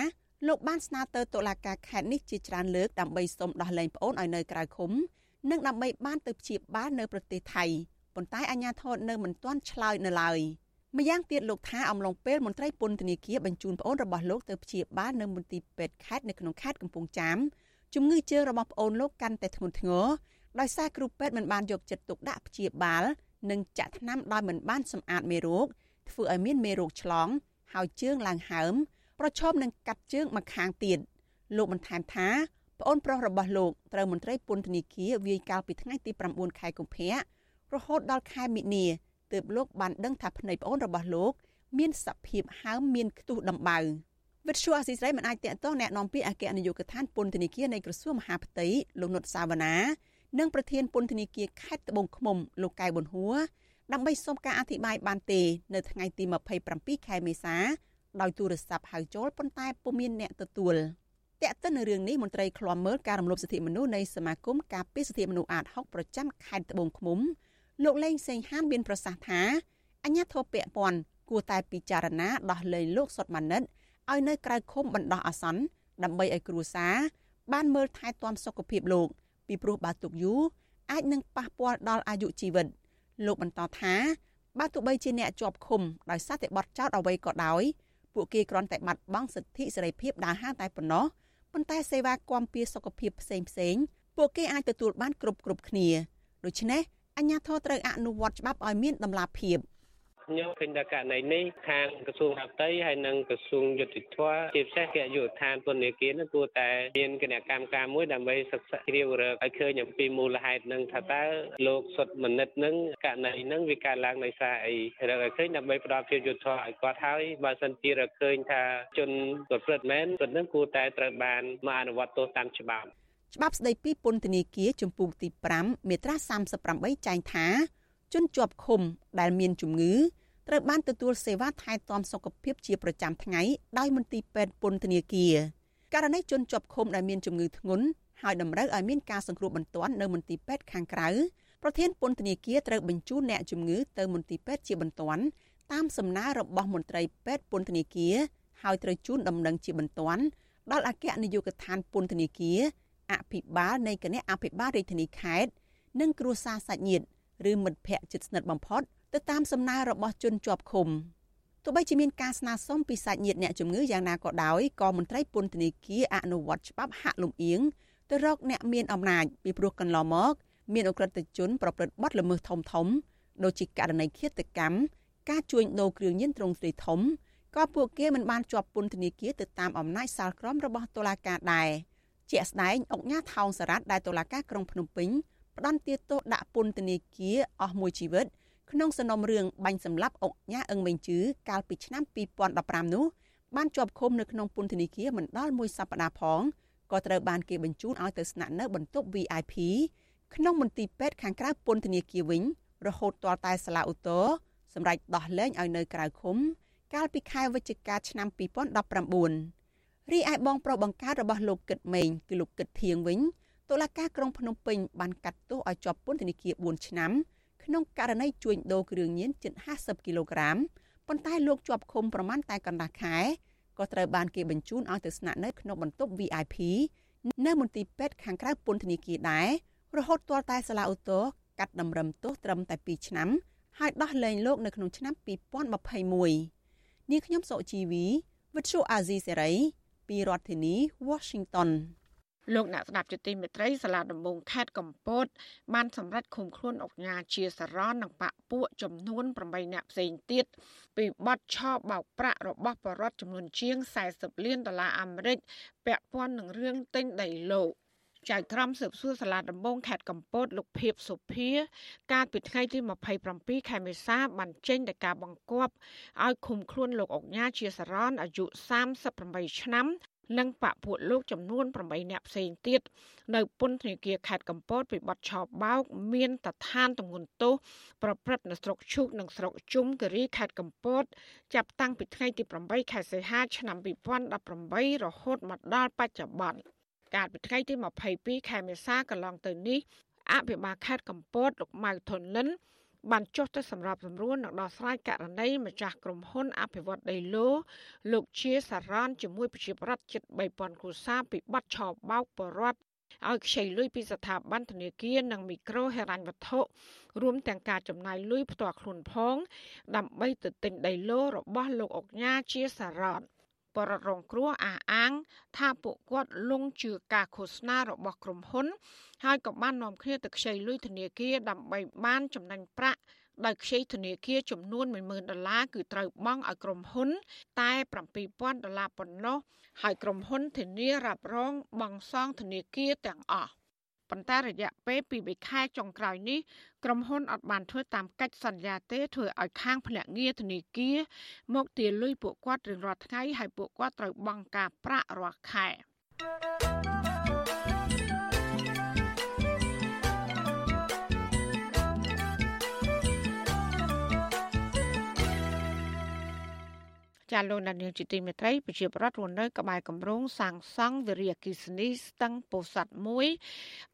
S9: លោកបានស្នើទៅតុលាការខេត្តនេះជាច្រើនលើកដើម្បីសុំដោះលែងប្អូនឲ្យនៅក្រៅឃុំនិងដើម្បីបានទៅព្យាបាលនៅប្រទេសថៃប៉ុន្តែអាជ្ញាធរនៅមិនទាន់ឆ្លើយនៅឡើយ។ ម្យ៉ាងទៀតលោកថាអំឡុងពេលមន្ត្រីពន្ធនាគារបញ្ជូនប្អូនរបស់លោកទៅព្យាបាលនៅមន្ទីរពេទ្យខេត្តនៅក្នុងខេត្តកំពង់ចាមជំងឺជើងរបស់ប្អូនលោកកាន់តែធ្ងន់ធ្ងរដោយសារគ្រូពេទ្យមិនបានយកចិត្តទុកដាក់ព្យាបាលនិងចាក់ថ្នាំដោយមិនបានសម្អាតមេរោគធ្វើឲ្យមានមេរោគឆ្លងហើយជើងឡើងហើមប្រឈមនឹងកាត់ជើងម្ខាងទៀតលោកបន្ថែមថាប្អូនប្រុសរបស់លោកត្រូវមន្ត្រីពន្ធនាគារវាយកាលពីថ្ងៃទី9ខែកុម្ភៈរហូតដល់ខែមិនិនា ទើបលោកបានដឹងថាភ្នែកប្អូនរបស់លោកមានសភាពហើមមានខ្ទុះដំបៅវិទ្យុអស៊ីសេរីមិនអាចតាក់ទងแนะនាំពាក្យអគ្គនាយកដ្ឋានពន្ធនាគារនៃក្រសួងមហាផ្ទៃលោកនុតសាវណ្ណានិងប្រធានពន្ធនាគារខេត្តត្បូងឃ្មុំលោកកែប៊ុនហួរដើម្បីសូមការអធិប្បាយបានទេនៅថ្ងៃទី27ខែមេសាដោយទូរស័ព្ទហៅចូលប៉ុន្តែពុំមានអ្នកទទួលតែកតិននៅរឿងនេះមន្ត្រីឃ្លាំមើលការរំលោភសិទ្ធិមនុស្សនៃសមាគមការពារសិទ្ធិមនុស្សអាត6ប្រចាំខេត្តត្បូងឃ្មុំ លោកលេងសេងហានមានប្រសាសន៍ថាអញ្ញាធិបពពន់គួរតែពិចារណាដោះលែងលោកសុតម៉ាណិតឲ្យនៅក្រៅឃុំបណ្ដោះអាសន្នដើម្បីឲ្យគ្រួសារបានមើលថែទាំសុខភាពលោក ពីព្រោះបើទុកយូរអាចនឹងប៉ះពាល់ដល់អាយុជីវិត លោកបន្តថាបើទោះបីជាអ្នកជាប់ឃុំដោយសារតែបទចោទអ្វីក៏ដោយពួកគេគ្រាន់តែបាត់បង់សិទ្ធិសេរីភាពដើរហាងតែប៉ុណ្ណោះប៉ុន្តែសេវាគាំពារសុខភាពផ្សេងផ្សេងពួកគេអាចទទួលបានគ្រប់គ្រប់គ្នាដូច្នេះ អាជ្ញាធរត្រូវអនុវត្តច្បាប់ឲ្យមានតម្លាភាព
S11: ខ្ញុំឃើញថាករណីនេះខាងក្រសួងអតីហើយនិងក្រសួងយុតិធធជាពិសេសគេយុទ្ធឋានពន្ធនាគារនឹងគួរតែមានគណៈកម្មការមួយដើម្បីសិក្សាជ្រាវរកឲ្យឃើញអំពីមូលហេតុនឹងថាតើលោកសុតមនិតនឹងករណីនឹងវាកើតឡើងដោយសារអីរកឲ្យឃើញដើម្បីផ្ដល់ភាពយុត្តិធម៌ឲ្យគាត់ហើយបើសិនជារកឃើញថាជនប្រព្រឹត្តមែនគាត់នឹងគួរតែត្រូវបានមកអនុវត្តទោសតាមច្បាប់
S9: ច្បាប់ស្តីពីពន្ធនាគារចំពោះទី5មាត្រា38ចែងថាជនជាប់ឃុំដែលមានជំងឺត្រូវបានទទួលសេវាថែទាំសុខភាពជាប្រចាំថ្ងៃដោយមន្ទីរពេទ្យពន្ធនាគារករណីជនជាប់ឃុំដែលមានជំងឺធ្ងន់ហើយតម្រូវឲ្យមានការសង្គ្រោះបន្ទាន់នៅមន្ទីរពេទ្យខាងក្រៅប្រធានពន្ធនាគារត្រូវបញ្ជូនអ្នកជំងឺទៅមន្ទីរពេទ្យជាបន្ទាន់តាមសំណើរបស់មន្ត្រីពេទ្យពន្ធនាគារហើយត្រូវជូនដំណឹងជាបន្ទាន់ដល់អគ្គនាយកដ្ឋានពន្ធនាគារ អភិបាលនៃគណៈអភិបាលរាជធានីខេត្តនិងគ្រួសារសាច់ញាតិឬមិត្តភ័ក្តិជិតស្និទ្ធបំផុតទៅតាមសំណើរបស់ជនជាប់ឃុំទោះបីជាមានការស្នើសុំពីសាច់ញាតិអ្នកជំងឺយ៉ាងណាក៏ដោយក៏មន្ត្រីពន្ធនាគារអនុវត្តច្បាប់ហាក់លំអៀងទៅរកអ្នកមានអំណាចពីព្រោះកន្លងមកមានអក្រិតជន ប្រព្រឹត្តបទល្មើសធំធំដូចជាករណីឃាតកម្មការជួញដូរគ្រឿងញៀនត្រង់ស្រីធំក៏ពួកគេមិនបានជាប់ពន្ធនាគារទៅតាមអំណាចសាលក្រមរបស់តុលាការដែរ ជាក់ស្ដែងអង្គញាថោងសារ៉ាត់ដែលតុលាការក្រុងភ្នំពេញផ្ដន្ទាទោសដាក់ពន្ធនាគារអស់មួយជីវិតក្នុងសំណុំរឿងបាញ់សម្លាប់អុកញ៉ាអឹងមេងជឺកាលពីឆ្នាំ2015នោះបានជាប់ឃុំនៅក្នុងពន្ធនាគារមិនដល់មួយសប្តាហ៍ផងក៏ត្រូវបានគេបញ្ជូនឲ្យទៅស្នាក់នៅបន្ទប់ VIP ក្នុងមន្ទីរពេទ្យខាងក្រៅពន្ធនាគារវិញរហូតទាល់តែសាលាឧទ្ធរសម្រេចដោះលែងឲ្យនៅក្រៅឃុំ កាលពីខែវិច្ឆិកាឆ្នាំ2019 រីឯបងប្រុសបង្កើតរបស់លោកគិតម៉េងគឺលោកគិតធៀងវិញតុលាការក្រុងភ្នំពេញបានកាត់ទោសឲ្យជាប់ពន្ធនាគារ4ឆ្នាំក្នុងករណីជួញដូរគ្រឿងញៀនជិត50គីឡូក្រាមប៉ុន្តែលោកជាប់ឃុំប្រមាណតែកន្លះខែក៏ត្រូវបានគេបញ្ជូនឲ្យទៅស្នាក់នៅក្នុងបន្ទប់ VIP នៅមន្ទីរពេទ្យខាងក្រៅពន្ធនាគារដែររហូតទាល់តែសាលាឧទ្ធរកាត់តម្រឹមទោសត្រឹមតែ2ឆ្នាំហើយដោះលែងលោកនៅក្នុងឆ្នាំ2021នាងខ្ញុំសុជីវីវិទ្យុអាស៊ីសេរី ពីរដ្ឋធានី Washington
S1: លោកអ្នកស្ដាប់ជាទីមេត្រីសាលាដំបងខេត្តកំពតបានសម្រេចឃុំខ្លួនអុកញ៉ាជាសរននិងបាក់ពួកចំនួន8នាក់ផ្សេងទៀតពីបទឆោបបោកប្រាក់របស់បរិវត្តចំនួនជាង40លានដុល្លារអាមេរិកពាក់ព័ន្ធនឹងរឿងទិញដីលោក ចៅក្រមស៊ើបសួរសាលាដំបងខេត្តកំពតលោកភៀបសុភា កាលពីថ្ងៃទី27ខែមេសាបានចេញដោយការបង្គាប់ឲ្យឃុំខ្លួនលោកអុកញ៉ាជាសរនអាយុ38ឆ្នាំនិងបពពួកលោកចំនួន8នាក់ផ្សេងទៀតនៅពន្ធនាគារខេត្តកំពតពីបទឆោបបោក មានតឋានទម្ងន់ទោសប្រព្រឹត្តនៅស្រុកឈូកនិងស្រុកជុំគិរីខេត្តកំពត ចាប់តាំងពីថ្ងៃទី8ខែសីហាឆ្នាំ2018រហូតមកដល់បច្ចុប្បន្ន កាលពីថ្ងៃទី22ខែមេសាកន្លងទៅនេះអភិបាលខេត្តកំពតលោកម៉ៅធុនលិនបានចុះទៅសម្របសម្រួលនិងដោះស្រាយករណីម្ចាស់ក្រុមហ៊ុនអភិវឌ្ឍដីឡូលោកជាសារ៉ានជាមួយប្រជាប្រដ្ឋជិត3000គ្រួសារពីបាត់ឆោបបោកបរដ្ឋឲ្យខ្ចីលុយពីស្ថាប័នធនាគារនិងមីក្រូហិរញ្ញវត្ថុរួមទាំងការចំណាយលុយផ្ទាល់ខ្លួនផង ដើម្បីទៅទិញដីឡូរបស់លោកអុកញ៉ាជាសារ៉ាន បរដ្ឋរងគ្រោះអះអាង ថាពួកគាត់លងជឿការឃោសនារបស់ក្រុមហ៊ុន ហើយក៏បាននាំគ្នាទៅខ្ចីលុយធនាគារដើម្បីបានចំណេញប្រាក់ដោយខ្ចីធនាគារចំនួន10000ដុល្លារគឺត្រូវបង់ឲ្យក្រុមហ៊ុន តែ7000ដុល្លារប៉ុណ្ណោះហើយក្រុមហ៊ុនធានារ៉ាប់រងបង់សងធនាគារទាំងអស់ ប៉ុន្តែរយៈពេលពី3ខែចុងក្រោយនេះក្រុមហ៊ុនអត់បានធ្វើតាមកិច្ចសន្យាទេធ្វើឲ្យខាងភ្នាក់ងារធនាគារមកទារលុយពួកគាត់រៀងរាល់ថ្ងៃហើយពួកគាត់ត្រូវបង់ការប្រាក់រាល់ខែ ចាលោកដានៀងជាទីមេត្រីប្រជាប្រដ្ឋរស់នៅក្បែរគម្រោងសាងសង់វិរិយអគិសនីស្ទឹងពោធិ៍សាត់មួយ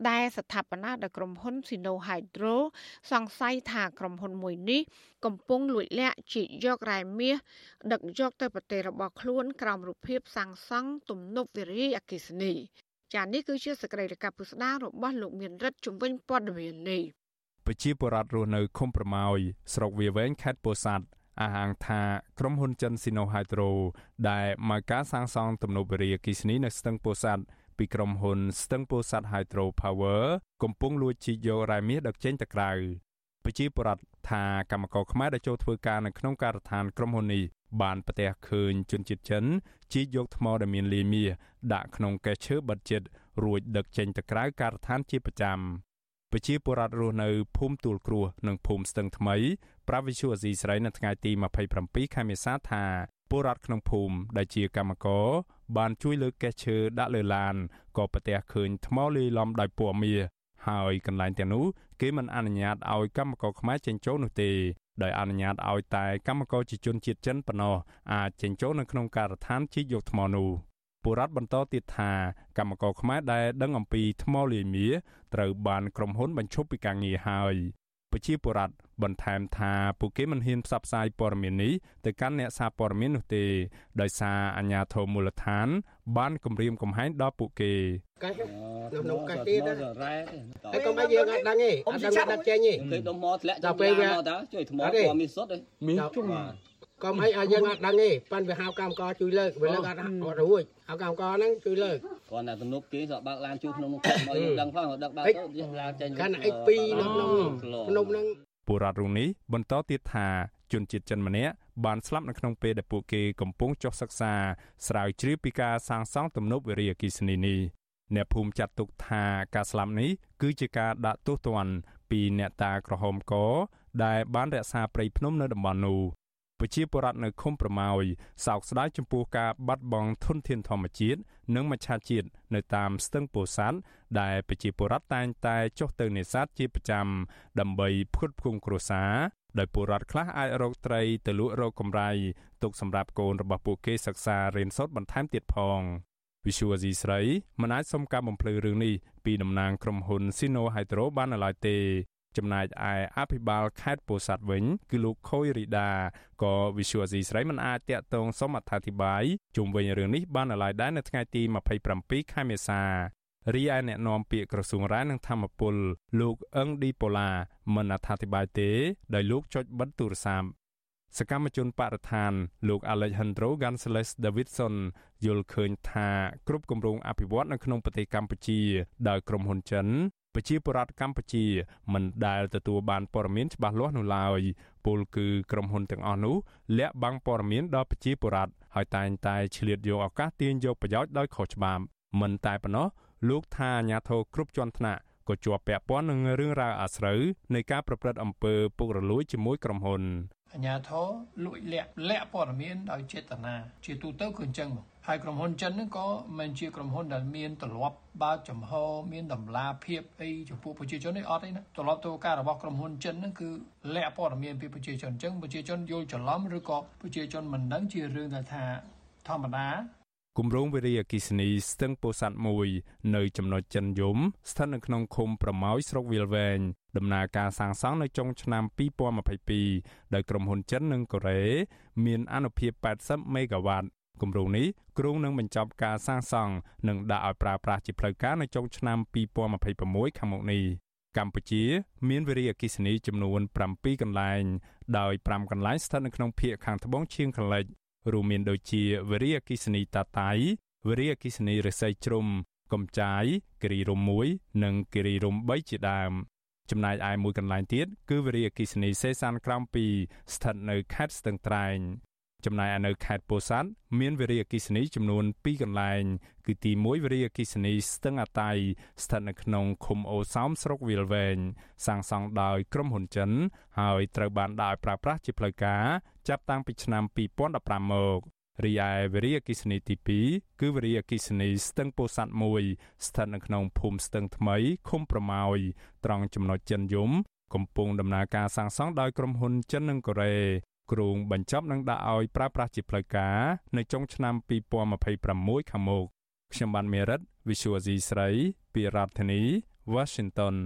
S1: ដែលស្ថាបនាដោយក្រុមហ៊ុន Sino Hydro សង្ស័យថាក្រុមហ៊ុនមួយនេះកំពុងលួចលាក់ជីកយករ៉ែមាសដឹកយកទៅប្រទេសរបស់ខ្លួនក្រោមរូបភាពសាងសង់ទំនប់វិរិយអគិសនីចានេះគឺជាសកម្មភាពពុស្ដាររបស់លោកមានរិទ្ធជំវិញព័ត៌មាននេះ
S12: ប្រជាពលរដ្ឋរស់នៅឃុំប្រម៉ោយស្រុកវាវែងខេត្តពោធិ៍សាត់ អះអាងថាក្រុមហ៊ុនចិន Sino Hydro ដែលមកការសាងសង់ទំនប់វារីអគ្គិសនីនៅស្ទឹងពោធិ៍សាត់ពីក្រុមហ៊ុនស្ទឹងពោធិ៍សាត់ Hydro Power កំពុងលួចជីកយករ៉ែមាសដឹកចេញទៅក្រៅប្រជាពលរដ្ឋថាកម្មករខ្មែរដែលចូលធ្វើការនៅក្នុងការដ្ឋានក្រុមហ៊ុននេះបានប្រទះឃើញជនជាតិចិនជីកយកថ្មដែលមានលាយមាសដាក់ក្នុងកែឈើបិទជិតរួចដឹកចេញទៅក្រៅការដ្ឋានជាប្រចាំ ប្រជាពលរដ្ឋរស់នៅភូមិទួលគ្រោះនិងភូមិស្ទឹងថ្មីប្រាវិសុអាស៊ីស្រីនៅថ្ងៃទី27ខែមេសាថាពលរដ្ឋក្នុងភូមិដែលជាកម្មករបានជួយលើកកេះឈើដាក់លើឡានក៏ប្រទះឃើញថ្មលាយឡំដោយពណ៌មាសហើយកន្លែងទាំងនោះគេមិនអនុញ្ញាតឲ្យកម្មករខ្មែរចេញចូលនោះទេដោយអនុញ្ញាតឲ្យតែកម្មករជាជនជាតិចិនប៉ុណ្ណោះអាចចេញចូលនៅក្នុងការដ្ឋានជីកយកថ្មនោះ បុរដ្ឋបន្តទៀតថាកម្មករខ្មែរដែលដឹងអំពីថ្មលាយមាសត្រូវបានក្រុមហ៊ុនបញ្ឈប់ពីការងារហើយប្រជាពលរដ្ឋបន្ថែមថាពួកគេមិនហ៊ានផ្សព្វផ្សាយព័ត៌មាននេះទៅកាន់អ្នកសារព័ត៌មាននោះទេដោយសារអាជ្ញាធរមូលដ្ឋាន បានគម្រាមកំហែងដល់ពួកគេ
S13: កាច់ក្នុងកាច់ទៀតហើយកុំឲ្យយើងអត់ដឹងទេអត់ដឹងដឹកចេញទេ
S14: គេដុំមកធ្លាក់ចូលមកតាជួយថ្មពណ៌មានសុទ្ធទេ
S13: មានជុំ កុំឲ្យឲ្យយើងអត់ដឹងទេប៉ាន់វាហៅកម្មករជួយលើកវាលើកអត់អត់រួចហៅកម្មករហ្នឹងជួយលើក
S14: គាត់តែទំនប់គេសក់បើកឡានជួយក្នុងនោះមកយើងដឹងផងដឹកបើកទៅឡានចេញ
S13: កាន់អិច2នៅក្នុងភ្នំហ្នឹង
S12: បុរដ្ឋរូបនេះបន្តទៀតថាជនជាតិចិនម្នាក់បានស្លាប់នៅក្នុងពេលដែលពួកគេកំពុងចុះសិក្សាស្រាវជ្រាវពីការសាងសង់ទំនប់វារីអគ្គិសនីនេះអ្នកភូមិចាត់ទុកថាការស្លាប់នេះគឺជាការដាក់ទោសទណ្ឌពីអ្នកតាក្រហមកដែលបានរក្សាព្រៃភ្នំនៅតំបន់នោះ ប្រជាពលរដ្ឋនៅឃុំប្រម៉ោយសោកស្ដាយចំពោះការបាត់បង់ធនធានធម្មជាតិនិងមច្ឆជាតិនៅតាមស្ទឹងពោធិ៍សាត់ដែលប្រជាពលរដ្ឋតែងតែចុះទៅនេសាទជាប្រចាំដើម្បីផ្គត់ផ្គង់គ្រួសារដោយពលរដ្ឋខ្លះអាចរកត្រីទៅលក់រកកម្រៃទុកសម្រាប់កូនរបស់ពួកគេសិក្សារៀនសូត្របន្ថែមទៀតផងវិសុវអាស៊ីស្រីមិនអាចសុំការបំភ្លឺរឿងនេះពីតំណាងក្រុមហ៊ុន Sino Hydro បាននៅឡើយទេ ចំណែកឯអភិបាលខេត្តពោធិ៍សាត់វិញ គឺលោកខូយរីដាក៏វិសុវអាស៊ីស្រីមិនអាចតាក់ទងសុំអត្ថាធិប្បាយជុំវិញរឿងនេះបាននៅឡើយដែរនៅថ្ងៃទី27ខែមេសារីឯអ្នកនាំពាក្យក្រសួងរាយនឹងធម្មពលលោកអឹងឌីប៉ូឡាមិនអត្ថាធិប្បាយទេដោយលោកចុចបិទទូរស័ព្ទសកម្មជនបរិស្ថានលោក Alejandro Gonzalez Davidson យល់ឃើញថាគ្រប់គម្រោងអភិវឌ្ឍនៅក្នុងប្រទេសកម្ពុជាដោយក្រុមហ៊ុនចិន ប្រជាពលរដ្ឋកម្ពុជាមិនដែលទទួលបានព័ត៌មានច្បាស់លាស់នោះឡើយពលគឺក្រុមហ៊ុនទាំងអស់នោះលាក់បាំងព័ត៌មានដល់ប្រជាពលរដ្ឋហើយតែងតែឆ្លៀតយកឱកាសទាញយកប្រយោជន៍ដោយខុសច្បាប់មិនតែប៉ុណ្ណោះលោកថាអាញាធរគ្រប់ជាន់ថ្នាក់ក៏ជាប់ពាក់ព័ន្ធនឹងរឿងរ៉ាវអាស្រូវនៃការប្រព្រឹត្តអំពើពុករលួយជាមួយក្រុមហ៊ុន
S15: អាញាធរលួចលាក់លាក់ព័ត៌មានដោយចេតនាជាទូទៅគឺអញ្ចឹងមក ហើយក្រុមហ៊ុនចិនហ្នឹងក៏មិនជាក្រុមហ៊ុនដែលមានទម្លាប់បើកចំហមានតម្លាភាពអីចំពោះប្រជាជននេះអត់ទេណាទម្លាប់ធ្វើការរបស់ក្រុមហ៊ុនចិនហ្នឹងគឺលាក់ព័ត៌មានពីប្រជាជនអញ្ចឹងប្រជាជនយល់ច្រឡំឬក៏ប្រជាជនមិនដឹងជារឿងដែលថាធម្មតា
S12: គម្រោងវិរិយអគិសនីស្ទឹងពោធិ៍សាត់មួយនៅចំណុចចិនយមស្ថិតនៅក្នុងឃុំប្រម៉ោយស្រុកវាលវែងដំណើរការសាងសង់នៅចុងឆ្នាំ2022ដោយក្រុមហ៊ុនចិននិងកូរ៉េមានអនុភាព80មេហ្គាវ៉ាត់ គម្រោងនេះគ្រោងនឹងបញ្ចប់ការសាងសង់និងដាក់ឲ្យប្រើប្រាស់ជាផ្លូវការនៅចុងឆ្នាំ2026ខាងមុខនេះកម្ពុជាមានវិរិយអគិសនីចំនួន7កន្លែង ដោយ5កន្លែងស្ថិតនៅក្នុងភូមិខាងត្បូងឈៀងខាងលិចរួមមានដូចជាវិរិយអគិសនីតាតៃវិរិយអគិសនីរស័យជ្រុំកំចាយគិរីរំ1និងគិរីរំ3ជាដើមចំណែកឯមួយកន្លែងទៀតគឺវិរិយអគិសនីសេសានក្រោម2ស្ថិតនៅខេត្តស្ទឹងត្រែង ចំណែកឯនៅខេត្តពោធិ៍សាត់មានវិរិយអគិសនីចំនួន2កន្លែង គឺទី1វិរិយអគិសនីស្ទឹងអាតៃស្ថិតនៅក្នុងឃុំអូសោមស្រុកវាលវែងសាងសង់ដោយក្រុមហ៊ុនចិន ហើយត្រូវបានដាក់ឲ្យប្រើប្រាស់ជាផ្លូវការចាប់តាំងពីឆ្នាំ2015មករីឯវិរិយអគិសនីទី2គឺវិរិយអគិសនីស្ទឹងពោធិ៍សាត់1ស្ថិតនៅក្នុងភូមិស្ទឹងថ្មីឃុំប្រម៉ោយត្រង់ចំណុចចិនយមកំពុងដំណើរការសាងសង់ដោយក្រុមហ៊ុនចិននិងកូរ៉េ គ្រោងបញ្ចប់នឹងដាក់ឲ្យប្រើប្រាស់ជាផ្លូវការនៅចុងឆ្នាំ2026ខាងមុខខ្ញុំបានមេរិត Visual C ស្រីពីរដ្ឋធានី Washington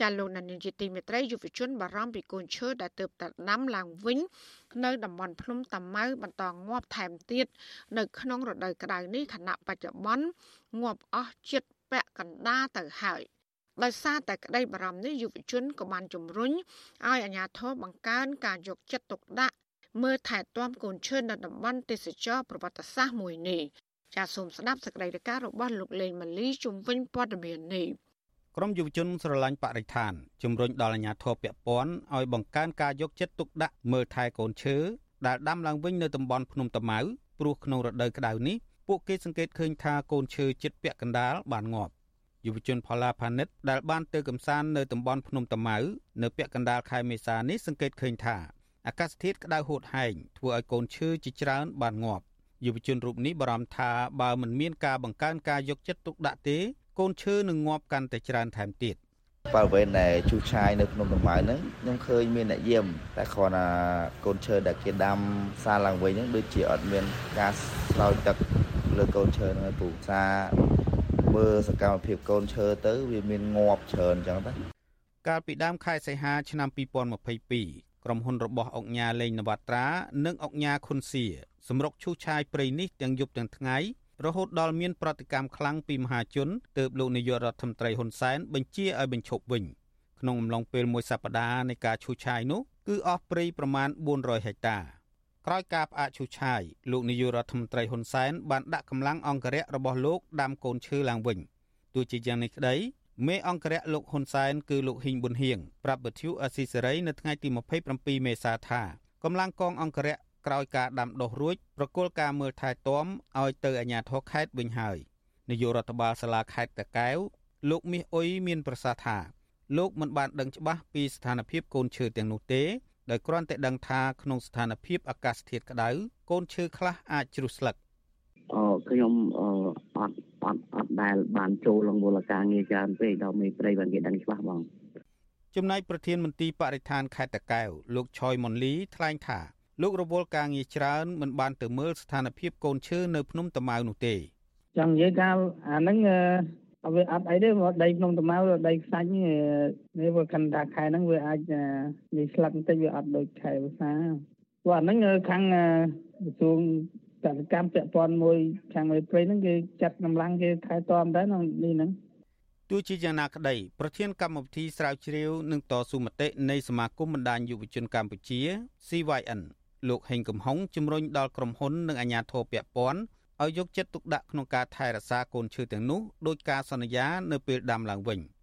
S1: ចាលោកនានីជាទីមេត្រីយុវជនបារម្ភពីកូនឈើដែលទើបតែដាំឡើងវិញ នៅតំបន់ភ្នំតាម៉ៅបន្តងាប់ថែមទៀតនៅក្នុងរដូវក្តៅនេះខណៈបច្ចុប្បន្នងាប់អស់ជិតពាក់កណ្ដាលទៅហើយ ដោយសារតែក្តីបារម្ភនេះយុវជនក៏បានជំរុញឲ្យអាជ្ញាធរបង្កើនការយកចិត្តទុកដាក់មើលថែទាំកូនឈើនៅតំបន់ទេសចរប្រវត្តិសាស្ត្រមួយនេះចាសសូមស្ដាប់សេចក្តីរាយការណ៍របស់លោកលេងម៉ាលីជំវិញព័ត៌មាននេះ
S16: ក្រមយុវជនស្រឡាញ់បរិស្ថានជំរុញដល់អាជ្ញាធរពាក់ព័ន្ធឲ្យបង្កើនការយកចិត្តទុកដាក់មើលថែកូនឈើដែលដាំឡើងវិញនៅតំបន់ភ្នំតាម៉ៅព្រោះក្នុងរដូវក្តៅនេះពួកគេសង្កេតឃើញថាកូនឈើជិតពាក់កណ្ដាលបានងាប់ យុវជនផល្លាផានិតដែលបានទៅកំសាន្តនៅតំបន់ភ្នំតាម៉ៅនៅពាក់កណ្ដាលខែមេសានេះសង្កេតឃើញថាអាកាសធាតុក្តៅហួតហែងធ្វើឲ្យកូនឈើជាច្រើនបានងាប់យុវជនរូបនេះបារម្ភថាបើមិនមានការបង្កើនការយកចិត្តទុកដាក់ទេ កូនឈើនឹងងាប់កាន់តែច្រើនថែមទៀត
S17: បរិវេណដែលជូឆាយនៅក្នុងតំបន់ហ្នឹងខ្ញុំឃើញមានអ្នកយាមតែគ្រាន់តែកូនឈើដែលគេដាំសារឡើងវិញហ្នឹងដូចជាអត់មានការស្រោចទឹកលើកូនឈើហ្នឹងឯងពូសារ មើលសកម្មភាពកូនឈើទៅវាមានងាប់ច្រើនអញ្ចឹងទៅ
S16: កាលពីដើមខែសីហាឆ្នាំ2022ក្រុមហ៊ុនរបស់អង្គញាលេងនវត្រានិងអង្គញាខុនសៀសម្រុកឈូសឆាយព្រៃនេះទាំងយប់ទាំងថ្ងៃរហូតដល់មានប្រតិកម្មខ្លាំងពីមហាជនទើបលោកនាយករដ្ឋមន្ត្រីហ៊ុនសែនបញ្ជាឲ្យបញ្ឈប់វិញក្នុងអំឡុងពេលមួយសប្តាហ៍នៃការឈូសឆាយនោះគឺអស់ព្រៃប្រមាណ400ហិកតា ក្រោយការផ្អាកឈូសឆាយលោកនាយករដ្ឋមន្ត្រីហ៊ុនសែនបានដាក់កម្លាំងអង្គរៈរបស់លោកដាំកូនឈើឡើងវិញទោះជាយ៉ាងនេះក្តីមេអង្គរៈលោកហ៊ុនសែនគឺលោកហ៊ីងប៊ុនហៀងប្រាប់វិទ្យុអស៊ីសេរីនៅថ្ងៃទី27មេសាថាកម្លាំងកងអង្គរៈក្រោយការដាំដុះរួចប្រគល់ការមើលថែទាំឲ្យទៅអាជ្ញាធរខេត្តវិញហើយនាយករដ្ឋបាលសាលាខេត្តតាកែវលោកមាសអ៊ុយមានប្រសាសន៍ថាលោកមិនបានដឹងច្បាស់ពីស្ថានភាពកូនឈើទាំងនោះទេ ដោយគ្រាន់តែដឹងថាក្នុងស្ថានភាពអាកាសធាតុក្តៅកូនឈើខ្លះអាចជ្រុះស្លឹក
S18: អឺខ្ញុំអឺអត់អត់អត់ដែលបានចូលលងមូលការងារច្រើនពេកដល់មេព្រៃបានគេដឹងច្បាស់បង
S16: ចំណែកប្រធានមន្ទីរបរិស្ថានខេត្តតាកែវលោកឆយមុនលីថ្លែងថាលោករវល់ការងារច្រើនមិនបានទៅមើលស្ថានភាពកូនឈើនៅភ្នំតាម៉ៅនោះទេ
S18: ចង់និយាយថាអាហ្នឹង អឺវាអត់អីទេមកដីក្នុងត្មៅដីខ្សាច់នេះវាកាន់ថាខែហ្នឹងវាអាចនិយាយស្លឹកបន្តិចវាអត់ដូចខែភាសាព្រោះអាហ្នឹងខាងក្រសួងកសិកម្មពាក់ព័ន្ធមួយខាងមេព្រៃហ្នឹងគេចាត់កម្លាំងគេខែតមដែរក្នុងនេះហ្នឹង
S16: ទោះជាយ៉ាងណាក្តីប្រធានកម្មវិធីស្រាវជ្រាវនិងតស៊ូមតិនៃសមាគមបណ្ដាញយុវជនកម្ពុជា CYN លោកហេងកំហុងជំរុញដល់ក្រុមហ៊ុននិងអាជ្ញាធរពាក់ព័ន្ធ ឲ្យយកចិត្តទុកដាក់ក្នុងការថែរក្សាកូនឈើទាំងនោះដោយការសន្យានៅពេលដាំឡើងវិញ។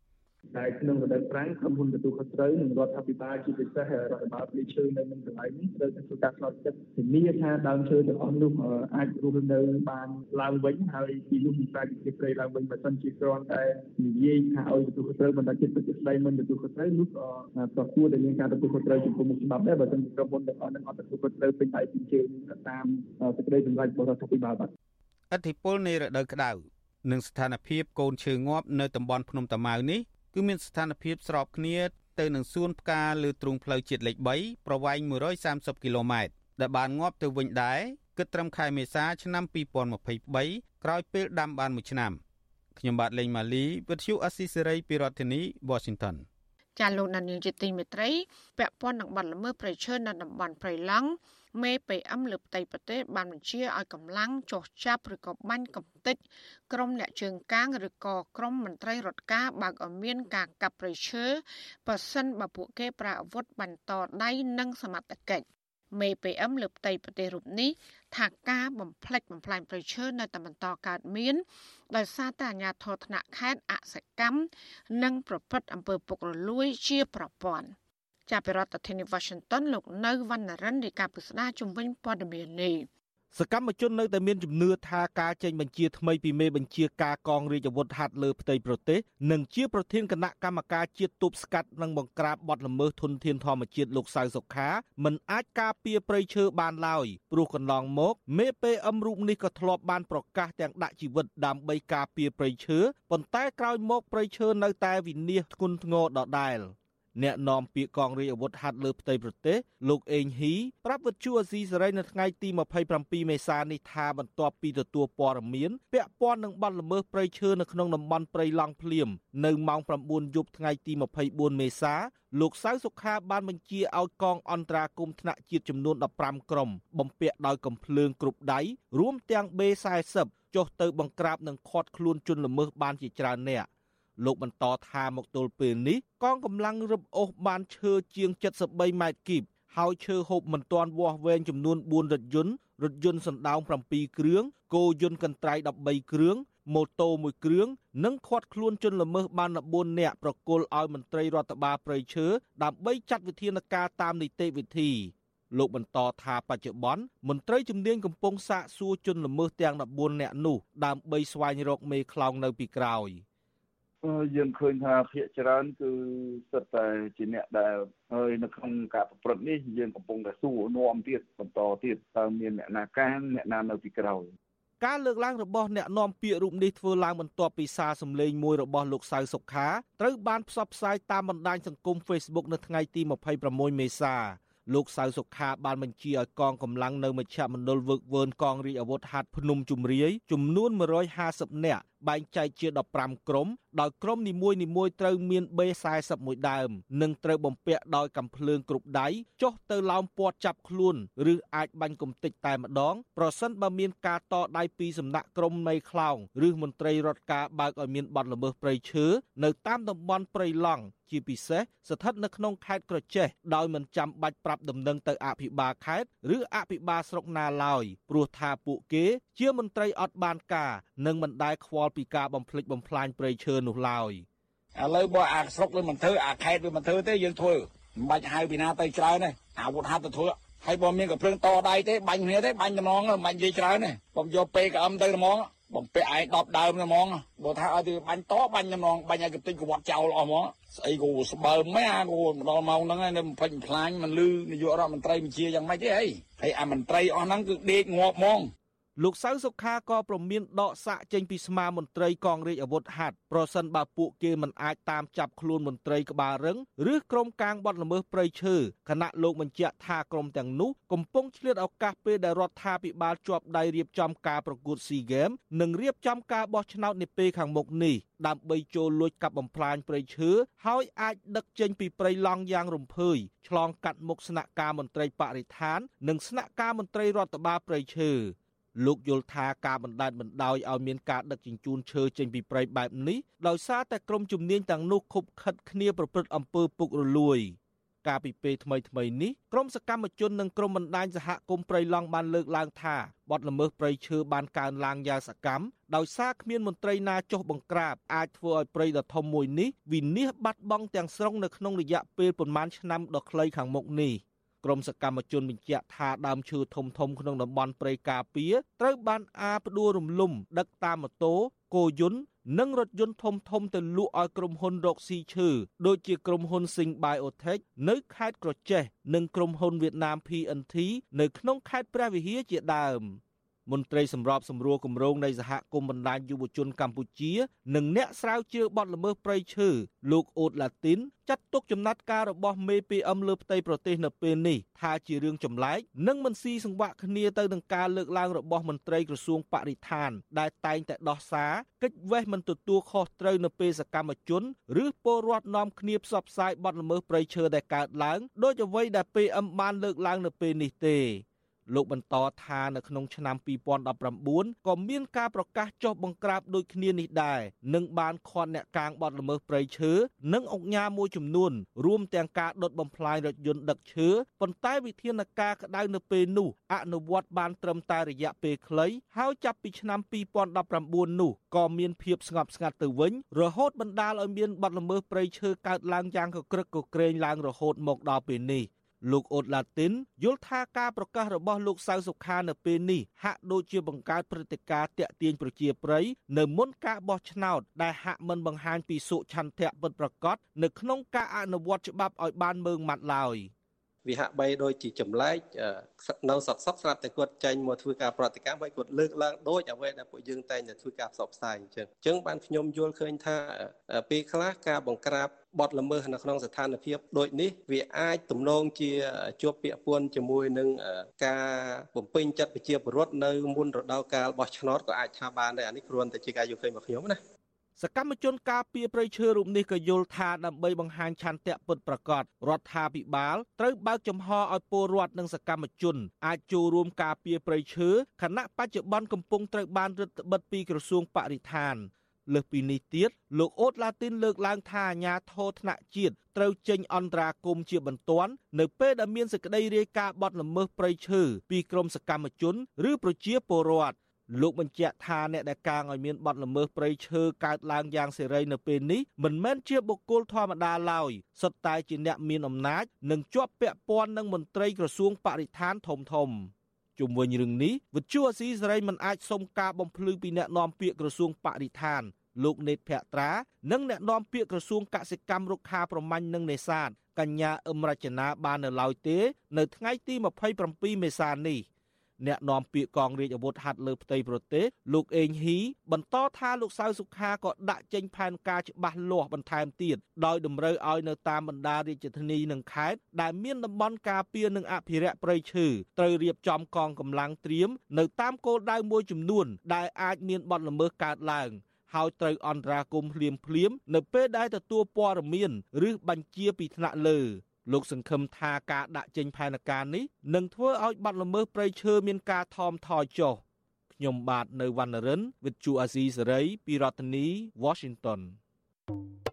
S19: តែក្នុងរដូវប្រាំងក្រុមហ៊ុនទទួលខុសត្រូវនិងរដ្ឋាភិបាលជាពិសេសរដ្ឋបាលព្រៃឈើនៅនឹងកន្លែងនេះត្រូវតែធ្វើការឆ្លងចិត្តធានាថាដើមឈើទាំងអស់នោះអាចរស់នៅបានឡើងវិញហើយពីនោះនឹងក្លាយជាព្រៃឡើងវិញបើមិនជាគ្រាន់តែនិយាយថាឲ្យទទួលខុសត្រូវមិនថាជាទឹកស្ដីមិនទទួលខុសត្រូវនោះក៏ក៏គួរតែមានការទទួលខុសត្រូវចំពោះមុខច្បាប់ដែរបើមិនក្រុមហ៊ុនទាំងអស់នឹងអត់ទទួលខុសត្រូវពេញដៃពេញជើងតាមសេចក្តីសម្រេចរបស់រដ្ឋាភិបាលបាទ
S16: អធិពលនៃរដូវក្តៅនិងស្ថានភាពកូនឈើងាប់នៅតំបន់ភ្នំតាម៉ៅនេះ គឺមានស្ថានភាពស្របគ្នាទៅនឹងសួនផ្កាលើទ្រង់ផ្លូវជាតិលេខ3ប្រវែង130គីឡូម៉ែត្រដែលបានងាប់ទៅវិញដែរគិតត្រឹមខែមេសាឆ្នាំ2023ក្រោយពេលដាំបានមួយឆ្នាំខ្ញុំបាទលេងម៉ាលីវិទ្យុអស៊ីសេរីពីរដ្ឋធានី Washington
S1: ចាលោកនានីជាទីមេត្រីពាក់ព័ន្ធនឹងបាត់ល្មើសប្រៃឈើនៅតំបន់ព្រៃឡង់ មេ PM លើផ្ទៃប្រទេសបានបញ្ជាឲ្យកម្លាំងចុះចាប់ឬក៏បាញ់កំទេចក្រុមអ្នកជើងកាងឬក៏ក្រុមមន្ត្រីរដ្ឋការបើកឲ្យមានការកាប់ព្រៃឈើប៉ះសិនបើពួកគេប្រើអាវុធបាញ់តដៃនិងសមត្ថកិច្ចមេ PM លើផ្ទៃប្រទេសរូបនេះថាការបំផ្លិចបំផ្លាញព្រៃឈើនៅតែបន្តកើតមានដោយសារតែអាជ្ញាធរថ្នាក់ខេត្តអសកម្មនិងប្រព្រឹត្តអំពើពុករលួយជាប្រព័ន្ធ ចាប់ពីរដ្ឋធានី Washington លោកនៅវណ្ណរិនរាយការណ៍ពុស្ដាជំវិញព័ត៌មាននេះ
S20: សកម្មជននៅតែមានជំនឿថាការចេញបញ្ជាថ្មីពីមេបញ្ជាការកងរាជអាវុធហត្ថលើផ្ទៃប្រទេសនិងជាប្រធានគណៈកម្មការជាតិទប់ស្កាត់និងបង្ក្រាបបទល្មើសធនធានធម្មជាតិលោកសៅសុខាមិនអាចការពារព្រៃឈើបានឡើយព្រោះកន្លងមកមេ PM រូបនេះក៏ធ្លាប់បានប្រកាសទាំងដាក់ជីវិតដើម្បីការពារព្រៃឈើប៉ុន្តែក្រោយមកព្រៃឈើនៅតែវិនាសធ្ងន់ធ្ងរដដែល។ អ្នកនាំពាក្យកងរាជអាវុធហត្ថលើផ្ទៃប្រទេសលោកអេងហ៊ីប្រាប់វិទ្យុអាស៊ីសេរីនៅថ្ងៃទី27មេសានេះថាបន្ទាប់ពីទទួលព័ត៌មានពាក់ព័ន្ធនឹងបទល្មើសព្រៃឈើនៅក្នុងតំបន់ព្រៃឡង់ភ្លាមនៅម៉ោង9យប់ថ្ងៃទី24មេសាលោកសៅសុខាបានបញ្ជាឲ្យកងអន្តរាគមន៍ថ្នាក់ជាតិចំនួន15ក្រុមបំពាក់ដោយកំភ្លើងគ្រប់ដៃរួមទាំង B40 ចុះទៅបង្ក្រាបនិងឃាត់ខ្លួនជនល្មើសបានជាច្រើនអ្នក លោកបន្តថាមកទល់ពេលនេះកងកម្លាំងរឹបអូសបានឈើជាង73ម៉ែត្រគីបហើយឈើហូបមិនទាន់វាស់វែងចំនួន4រថយន្តរថយន្តសណ្ដោង7គ្រឿងគោយន្តកន្ត្រៃ13គ្រឿងម៉ូតូមួយគ្រឿងនិងឃាត់ខ្លួនជនល្មើសបាន14នាក់ប្រគល់ឲ្យមន្ត្រីរដ្ឋបាលព្រៃឈើដើម្បីចាត់វិធានការតាមនីតិវិធីលោកបន្តថាបច្ចុប្បន្នមន្ត្រីជំនាញកំពុងសាកសួរជនល្មើសទាំង14នាក់នោះដើម្បីស្វែងរកមេខ្លោងនៅពីក្រោយ។
S19: យើងឃើញថាភាគច្រើនគឺសិតតែជាអ្នកដែលហើយនៅក្នុងការប្រព្រឹត្តនេះយើងកំពុងតែសួរនាំទៀតបន្តទៀតតើមានអ្នកណាកានអ្នកណានៅពីក្រោយ
S20: ការលើកឡើងរបស់អ្នកនាំពាក្យរូបនេះធ្វើឡើងបន្ទាប់ពីសារសម្លេងមួយរបស់លោកសៅសុខាត្រូវបានផ្សព្វផ្សាយតាមបណ្ដាញសង្គម Facebook នៅថ្ងៃទី26មេសាលោកសៅសុខាបានបញ្ជាឲ្យកងកម្លាំងនៅមជ្ឈមណ្ឌលវឹកវើនកងរាជអាវុធហត្ថភ្នំជំរាយចំនួន150នាក់ បែងចែកជា15ក្រុមដោយក្រុមនីមួយៗត្រូវមាន B40 មួយដើម និងត្រូវបំពាក់ដោយកាំភ្លើងគ្រប់ដៃចុះទៅឡោមព័ទ្ធចាប់ខ្លួនឬអាចបាញ់កំទេចតែម្ដងប្រសិនបើមានការតដៃពីសំណាក់ក្រុមនៃខ្លោងឬមន្ត្រីរដ្ឋការបើកឲ្យមានបទល្មើសព្រៃឈើនៅតាមតំបន់ព្រៃឡង់ ជាពិសេសស្ថិតនៅក្នុងខេត្តក្រចេះដោយមិនចាំបាច់ប្រាប់ដំណឹងទៅអភិបាលខេត្តឬអភិបាលស្រុកណាឡើយព្រោះថាពួកគេ ជាមន្ត្រីអត់បានការនិងមិនដែលខ្វល់ល់ពីការបំផ្លិចបំផ្លាញព្រៃឈើនោះឡើយ
S21: ឥឡូវបើអាស្រុកវាមិនធ្វើអាខេតវាមិនធ្វើទេយើងធ្វើមិនបាច់ហៅពីណាទៅច្រើនទេអាវុធហត្ថទៅធ្វើហើយបើមានកំភ្លើងតដៃទេបាញ់គ្នាទេបាញ់តំងមិនបាញ់និយាយច្រើនទេខ្ញុំយកពេកអឹមទៅតំង បំពាក់ឯង10ដើមហ្មងបើថាឲ្យទៅបាញ់តបាញ់ហ្មងបាញ់ឲ្យកតិចកវត្តចោលអស់ហ្មងស្អីគូស្បើមិនអាគូមកដល់ម៉ោងហ្នឹងនៅបំពេញផ្លាញមិនលឺនាយករដ្ឋមន្ត្រីបញ្ជាយ៉ាងម៉េចទេអីហើយអាមន្ត្រីអស់ហ្នឹងគឺដេកងាប់ហ្មង
S20: លោកសៅសុខាក៏ប្រមានដកសាកចេញពីស្មាមន្ត្រីកងរាជអាវុធហត្ថប្រសិនបើពួកគេមិនអាចតាមចាប់ខ្លួនមន្ត្រីក្បាលរឹងឬក្រុមកាងបដល្មើសព្រៃឈើគណៈលោកបញ្ជាក់ថាក្រុមទាំងនោះកំពុងឆ្លៀតឱកាសពេលដែលរដ្ឋាភិបាលជាប់ដៃរៀបចំការប្រកួតស៊ីហ្គេមនិងរៀបចំការបោះឆ្នោតនាពេលខាងមុខនេះដើម្បីចូលលួចកាប់បំផ្លាញព្រៃឈើហើយអាចដឹកចេញពីព្រៃឡង់យ៉ាងរំភើយឆ្លងកាត់មុខស្នាក់ការមន្ត្រីបរិស្ថាន និងស្នាក់ការមន្ត្រីរដ្ឋបាលព្រៃឈើ លោកយល់ថាការបណ្តែតបណ្តោយឲ្យមានការដឹកជញ្ជូនឈើចេញពីព្រៃបែបនេះដោយសារតែក្រុមជំនាញទាំងនោះខុបខិតគ្នាប្រព្រឹត្តអំពើពុករលួយកាលពីពេលថ្មីថ្មីនេះក្រមសកម្មជននិងក្រមបណ្ដាញសហគមន៍ព្រៃឡង់បានលើកឡើងថាបទល្មើសព្រៃឈើបានកើនឡើងយ៉ាងសកម្មដោយសារគ្មានមន្ត្រីណាចុះបង្ក្រាបអាចធ្វើឲ្យព្រៃដ៏ធំមួយនេះវិនាសបាត់បង់ទាំងស្រុងនៅក្នុងរយៈពេលប្រមាណឆ្នាំដ៏ខ្លីខាងមុខនេះ ក្រមសកម្មជនបញ្ជាក់ថាដើមឈើធំធំក្នុងតំបន់ព្រៃការពារត្រូវបានអាផ្ដួលរំលំ ដឹកតាមម៉ូតូគោយន្តនិងរថយន្តធំធំទៅលក់ឲ្យក្រុមហ៊ុនរកស៊ីឈើដូចជាក្រុមហ៊ុន Sing Biotech នៅខេត្តក្រចេះ និងក្រុមហ៊ុនវៀតណាម PNT នៅក្នុងខេត្តព្រះវិហារជាដើម។ មន្ត្រីសម្របសម្រួលគម្រោងនៃសហគមន៍បណ្ដាញយុវជនកម្ពុជា និងអ្នកស្រាវជ្រាវបទល្មើសព្រៃឈើលោកអូតឡាទីនចាត់ទុកចំណាត់ការរបស់មេ PM លើផ្ទៃប្រទេសនៅពេលនេះថាជារឿងចម្លែកនិងមិនស៊ីសង្វាក់គ្នាទៅនឹងការលើកឡើងរបស់មន្ត្រីក្រសួងបរិស្ថាន ដែលតែងតែដោះសារកិច្ចវេះមិនទទួលខុសត្រូវនៅពេលសកម្មជនឬពលរដ្ឋនាំគ្នាផ្សព្វផ្សាយបទល្មើសព្រៃឈើដែលកើតឡើងដោយអ្វីដែល PM បានលើកឡើងនៅពេលនេះទេ លោកបន្តថានៅក្នុងឆ្នាំ2019ក៏មានការប្រកាសចុះបង្ក្រាបដូចគ្នានេះដែរនិងបានឃាត់អ្នកកាងបដល្មើសព្រៃឈើនិងអង្គញាមួយចំនួនរួមទាំងការដុតបំផ្លាញរថយន្តដឹកឈើប៉ុន្តែវិធានការក្តៅនៅពេលនោះអនុវត្តបានត្រឹមតែរយៈពេលខ្លីហើយចាប់ពីឆ្នាំ2019នោះក៏មានភាពស្ងប់ស្ងាត់ទៅវិញរហូតបណ្ដាលឲ្យមានបទល្មើសព្រៃឈើកើតឡើងយ៉ាងកក្រឹកកក្រែងឡើងរហូតមកដល់ពេលនេះ លោកអូតឡាទីនយល់ថាការប្រកាសរបស់លោកសៅសុខានៅពេលនេះហាក់ដូចជាបង្កើតព្រឹត្តិការណ៍តាក់ទាញប្រជាប្រិយនៅមុនការបោះឆ្នោតដែលហាក់មិនបង្ហាញពីសុឆន្ទៈពិតប្រាកដនៅក្នុងការអនុវត្តច្បាប់ឲ្យបានមើងម៉ាត់ឡើយ។
S22: វាហាក់បីដូចជាចម្លែកនៅសតសតស្រាប់តែគាត់ចេញមកធ្វើការប្រតិកម្មហើយគាត់លើកឡើងដូចអ្វីដែលពួកយើងតែងតែធ្វើការផ្សព្វផ្សាយអញ្ចឹងអញ្ចឹងបានខ្ញុំយល់ឃើញថាពេលខ្លះការបង្ក្រាបបទល្មើសនៅក្នុងស្ថានភាពដូចនេះវាអាចទំនងជាជាប់ពាក់ព័ន្ធជាមួយនឹងការបំពេញចិត្តប្រជាពលរដ្ឋនៅមុនរដូវកាលបោះឆ្នោតក៏អាចថាបានដែរអានេះគ្រាន់តែជាការយល់ឃើញរបស់ខ្ញុំណា
S20: សកម្មជនការពារព្រៃឈើរូបនេះក៏យល់ថាដើម្បីបង្ហាញឆន្ទៈពិតប្រាកដរដ្ឋាភិបាលត្រូវបើកចំហឲ្យពលរដ្ឋនិងសកម្មជនអាចចូលរួមការពារព្រៃឈើខណៈបច្ចុប្បន្នកំពុងត្រូវបានរឹតបន្តឹងពីក្រសួងបរិស្ថានលើសពីនេះទៀតលោកអូតឡាទីនលើកឡើងថាអាញាធរថ្នាក់ជាតិត្រូវចេញអន្តរាគមជាបន្ទាន់នៅពេលដែលមានសេចក្តីរាយការណ៍បទល្មើសព្រៃឈើពីក្រមសកម្មជន ឬប្រជាពលរដ្ឋ លោកបញ្ជាក់ថាអ្នកដែលកាងឲ្យមានបទល្មើសព្រៃឈើកើតឡើងយ៉ាងសេរីនៅពេលនេះមិនមែនជាបុគ្គលធម្មតាឡើយសុទ្ធតែជាអ្នកមានអំណាចនិងជាប់ពាក់ព័ន្ធនឹងមន្ត្រីក្រសួងបរិស្ថានធំធំជុំវិញរឿងនេះវិទ្យុអស៊ីសេរីមិនអាចសុំការបំភ្លឺពីអ្នកនាំពាក្យក្រសួងបរិស្ថានលោកនេតភក្ត្រានិងអ្នកនាំពាក្យក្រសួងកសិកម្មរុក្ខាប្រមាញ់និងនេសាទកញ្ញាអឹមរចនាបាននៅឡើយទេ នៅថ្ងៃទី27មេសានេះ អ្នកនាំពាក្យកងរាជអាវុធហត្ថលើផ្ទៃប្រទេសលោកអេងហ៊ីបន្តថាលោកសៅសុខាក៏ដាក់ចេញផែនការច្បាស់លាស់បន្ថែមទៀតដោយតម្រូវឲ្យនៅតាមបណ្ដារាជធានីនិងខេត្តដែលមានតំបន់ការពារនិងអភិរក្សព្រៃឈើត្រូវរៀបចំកងកម្លាំងត្រៀមនៅតាមគោលដៅមួយចំនួន ដែលអាចមានបទល្មើសកើតឡើងហើយត្រូវអន្តរាគមភ្លាមភ្លាម នៅពេលដែលទទួលព័ត៌មាន ឬបញ្ជាពីថ្នាក់លើ លោកសង្ឃឹមថាការដាក់ចេញផែនការនេះនឹងធ្វើឲ្យបាត់ល្មើសព្រៃឈើមានការថមថយចុះខ្ញុំបាទនៅវណ្ណរិន with Chu Azizi Saray ពីរដ្ឋធានី Washington thank you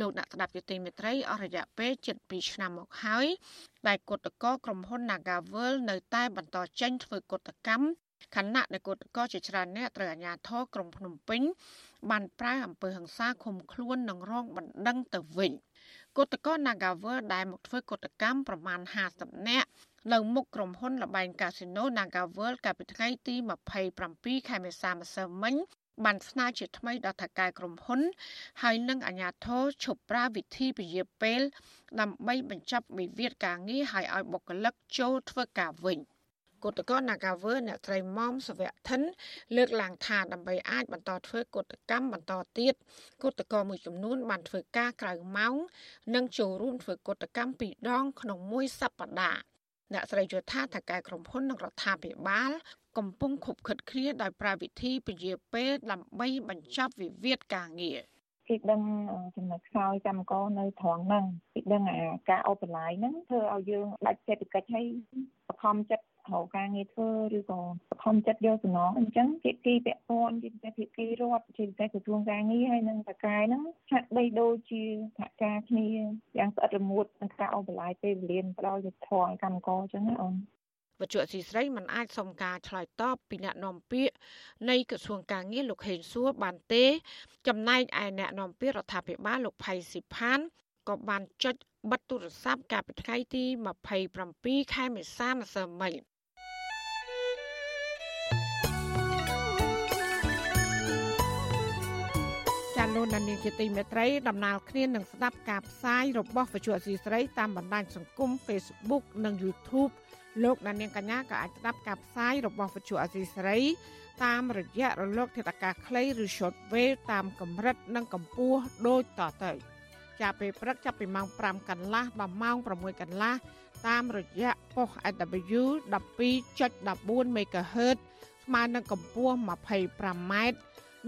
S1: លោកអ្នកស្ដាប់យុតិមេត្រីអស់រយៈពេល7ឆ្នាំមកហើយដែលគុតកោក្រុមហ៊ុន Nagavel នៅតែបន្តចេញធ្វើគុតកម្មខណៈដែលគុតកោជាច្រើនអ្នកត្រូវអាជ្ញាធរក្រុងភ្នំពេញបានប្រើអំពើហិង្សាឃុំខ្លួននិងរងបណ្ដឹងទៅវិញគុតកោ Nagavel ដែលមកធ្វើគុតកម្មប្រមាណ50នាក់នៅមុខក្រុមហ៊ុនលបែងកាស៊ីណូ Naga World កាលពីថ្ងៃទី27ខែមេសាម្សិលមិញ បានស្នើជាថ្មីដល់ថៅកែក្រុមហ៊ុន ហើយនឹងអាជ្ញាធរឈប់ប្រើវិធីពជាពេល ដើម្បីបញ្ចប់វិវាទការងារហើយឲ្យបុគ្គលិកចូលធ្វើការវិញគឧតកោ Nagaver អ្នកត្រីមុំសវៈធិនលើកឡើងថាដើម្បីអាចបន្តធ្វើកុតកម្មបន្តទៀតគឧតកោមួយចំនួនបានធ្វើការក្រៅម៉ោង និងចូលរួមធ្វើកុតកម្មពីរដងក្នុងមួយសប្តាហ៍ អ្នកស្រីយល់ថាថៅកែក្រុមហ៊ុននិងរដ្ឋាភិបាលកំពុងខុបខិតគ្នាដោយប្រើវិធីពជាពេលដើម្បីបញ្ចប់វិវាទការងារ
S23: គេដឹងចំណុចខ្សោយកម្មករនៅត្រង់ហ្នឹងគេដឹងអាការអូបឡាយហ្នឹងធ្វើឲ្យយើងដាច់សេដ្ឋកិច្ចហើយបខំចិត្តរកការងារធ្វើឬក៏បខំចិត្តយកសំណងអញ្ចឹងភាគីពាក់ព័ន្ធជាពិសេសភាគីរដ្ឋជាពិសេសក្រសួងការងារហើយនិងតកាយហ្នឹងហាក់បីដូចជាសហការគ្នាយ៉ាងស្អិតរមួតក្នុងការអបលាយពេលវេលាផ្ដល់យុទ្ធធម៌ឲ្យកម្មករអញ្ចឹងណាអូន
S1: វត្ថុអសីស្រីមិនអាចសុំការឆ្លើយតបពីអ្នកនាំពាក្យនៃក្រសួងការងារលោកហេងសួរបានទេ ចំណែកឯអ្នកនាំពាក្យរដ្ឋាភិបាលលោកផៃស៊ីផានក៏បានចុចបិទទូរស័ព្ទកាលពីថ្ងៃទី27ខែមេសាម្សិលមិញចាលោកដានីជាទីមេត្រីដំណើរគ្នានឹងស្ដាប់ការផ្សាយរបស់វិទ្យុអសីស្រីតាមបណ្ដាញសង្គម Facebook និង YouTube លោកដានៀងកញ្ញាក៏អាចស្ដាប់ការផ្សាយរបស់វិទ្យុអសីស្រី តាមរយៈរលកធាតុអាកាសខ្លីឬ Shortwave តាមកម្រិតនិងកម្ពស់ដូចតទៅចាប់ពេលព្រឹកចាប់ពីម៉ោង5កន្លះដល់ម៉ោង6កន្លះតាមរយៈប៉ុស AW 12.14 MHz ស្មើនឹងកម្ពស់ 25m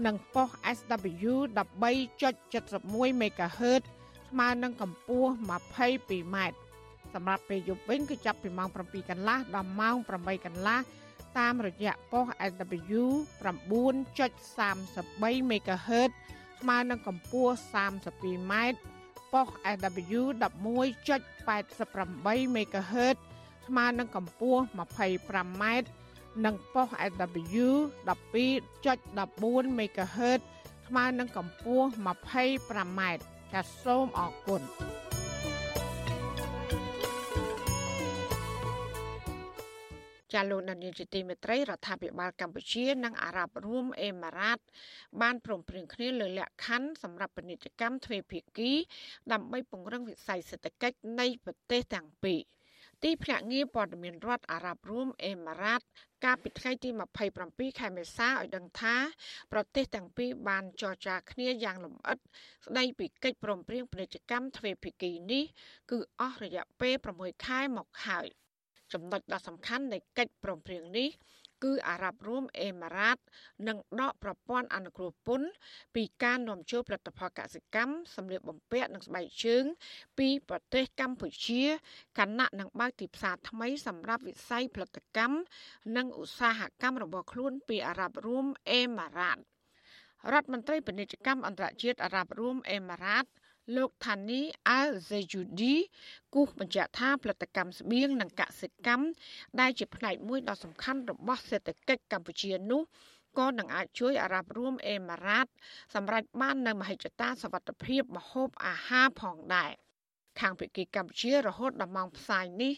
S1: និងប៉ុស SW 13.71 MHz ស្មើនឹងកម្ពស់ 22m សម្រាប់ពេលយប់វិញគឺចាប់ពីម៉ោង7កន្លះដល់ម៉ោង8កន្លះតាមរយៈប៉ុស SW 9.33 MHz ស្មើនឹងកម្ពស់ 32m ប៉ុស SW 11.88 MHz ស្មើនឹងកម្ពស់ 25m និងប៉ុស SW 12.14 MHz ស្មើនឹងកម្ពស់ 25m ចាសសូមអរគុណ ចាលោកនាយកជាទីមេត្រីរដ្ឋាភិបាលកម្ពុជា និងអារ៉ាប់រួមអេម៉ារ៉ាត បានព្រមព្រៀងគ្នាលើលក្ខខណ្ឌសម្រាប់ពាណិជ្ជកម្មទ្វេភាគី ដើម្បីពង្រឹងវិស័យសេដ្ឋកិច្ចនៃប្រទេសទាំងពីរទីភ្នាក់ងារព័ត៌មានរដ្ឋអារ៉ាប់រួមអេម៉ារ៉ាត កាលពីថ្ងៃទី27ខែមេសាឲ្យដឹងថា ប្រទេសទាំងពីរបានចរចាគ្នាយ៉ាងលម្អិត ស្ដីពីកិច្ចព្រមព្រៀងពាណិជ្ជកម្មទ្វេភាគីនេះ គឺអស់រយៈពេល6ខែមកហើយ។ ចំណុចដ៏សំខាន់នៃកិច្ចព្រមព្រៀងនេះគឺអារ៉ាប់រួមអេម៉ារ៉ាតនឹងដកប្រព័ន្ធអនុគ្រោះពន្ធពីការនាំចូលផលិតផលកសិកម្មសម្លៀកបំពាក់និងស្បែកជើង ពីប្រទេសកម្ពុជាខណៈនឹងបើកទីផ្សារថ្មីសម្រាប់វិស័យផលិតកម្មនិងឧស្សាហកម្មរបស់ខ្លួនពីអារ៉ាប់រួមអេម៉ារ៉ាតរដ្ឋមន្ត្រីពាណិជ្ជកម្មអន្តរជាតិអារ៉ាប់រួមអេម៉ារ៉ាត លោកថានីអែលហ្សេយូឌីគូសបញ្ជាក់ថាផលិតកម្មស្បៀងនិងកសិកម្មដែលជាផ្នែកមួយដ៏សំខាន់របស់សេដ្ឋកិច្ចកម្ពុជានោះក៏នឹងអាចជួយអារ៉ាប់រួមអេម៉ារ៉ាតសម្រាប់បាននូវមហិច្ឆតាសវត្ថភាពម្ហូបអាហារផងដែរខាងភាគីកម្ពុជារហូតដល់ម៉ោងផ្សាយនេះ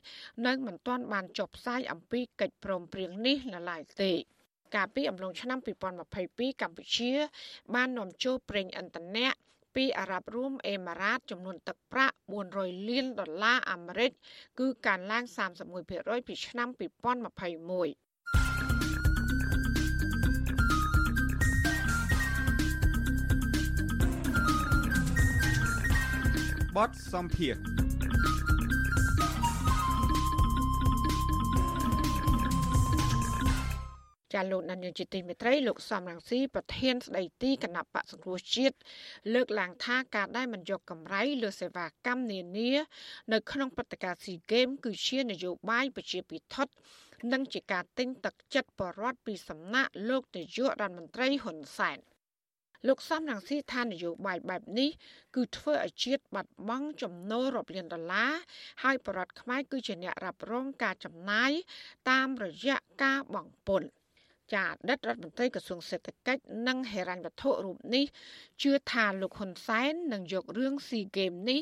S1: នៅមិនទាន់បានចុះផ្សាយអំពីកិច្ចព្រមព្រៀងនេះនៅឡើយទេកាលពីអំឡុងឆ្នាំ2022កម្ពុជា បាននាំចូលប្រេងឥន្ធនៈ ពីអារ៉ាប់រួមអេម៉ារ៉ាតចំនួនទឹកប្រាក់400លានដុល្លារអាមេរិកគឺកើនឡើង31%ពីឆ្នាំ2021
S16: បតសំភារ
S1: ចាលោកនាយកជាទីមេត្រីលោកសំរងស៊ីប្រធានស្ដីទីគណៈបកសង្គ្រោះជាតិលើកឡើងថាការដែលមិនយកកម្រៃលើសេវាកម្មនានា នៅក្នុងព្រឹត្តិការណ៍ស៊ីហ្គេមគឺជានយោបាយប្រជាពិធនិងជាការទិញទឹកចិត្តបរដ្ឋពីសំណាក់លោកនាយករដ្ឋមន្ត្រីហ៊ុនសែនលោកសំរងស៊ីថានយោបាយបែបនេះគឺធ្វើឲ្យជាតិបាត់បង់ចំណូលរាប់លានដុល្លារហើយបរដ្ឋខ្មែរគឺជាអ្នករ៉ាប់រងការចំណាយតាមរយៈការបង់ពន្ធ ចាអតីតរដ្ឋមន្ត្រីក្រសួងសេដ្ឋកិច្ចនិងហិរញ្ញវត្ថុរូបនេះជឿថាលោកហ៊ុនសែននឹងយករឿងស៊ីហ្គេមនេះ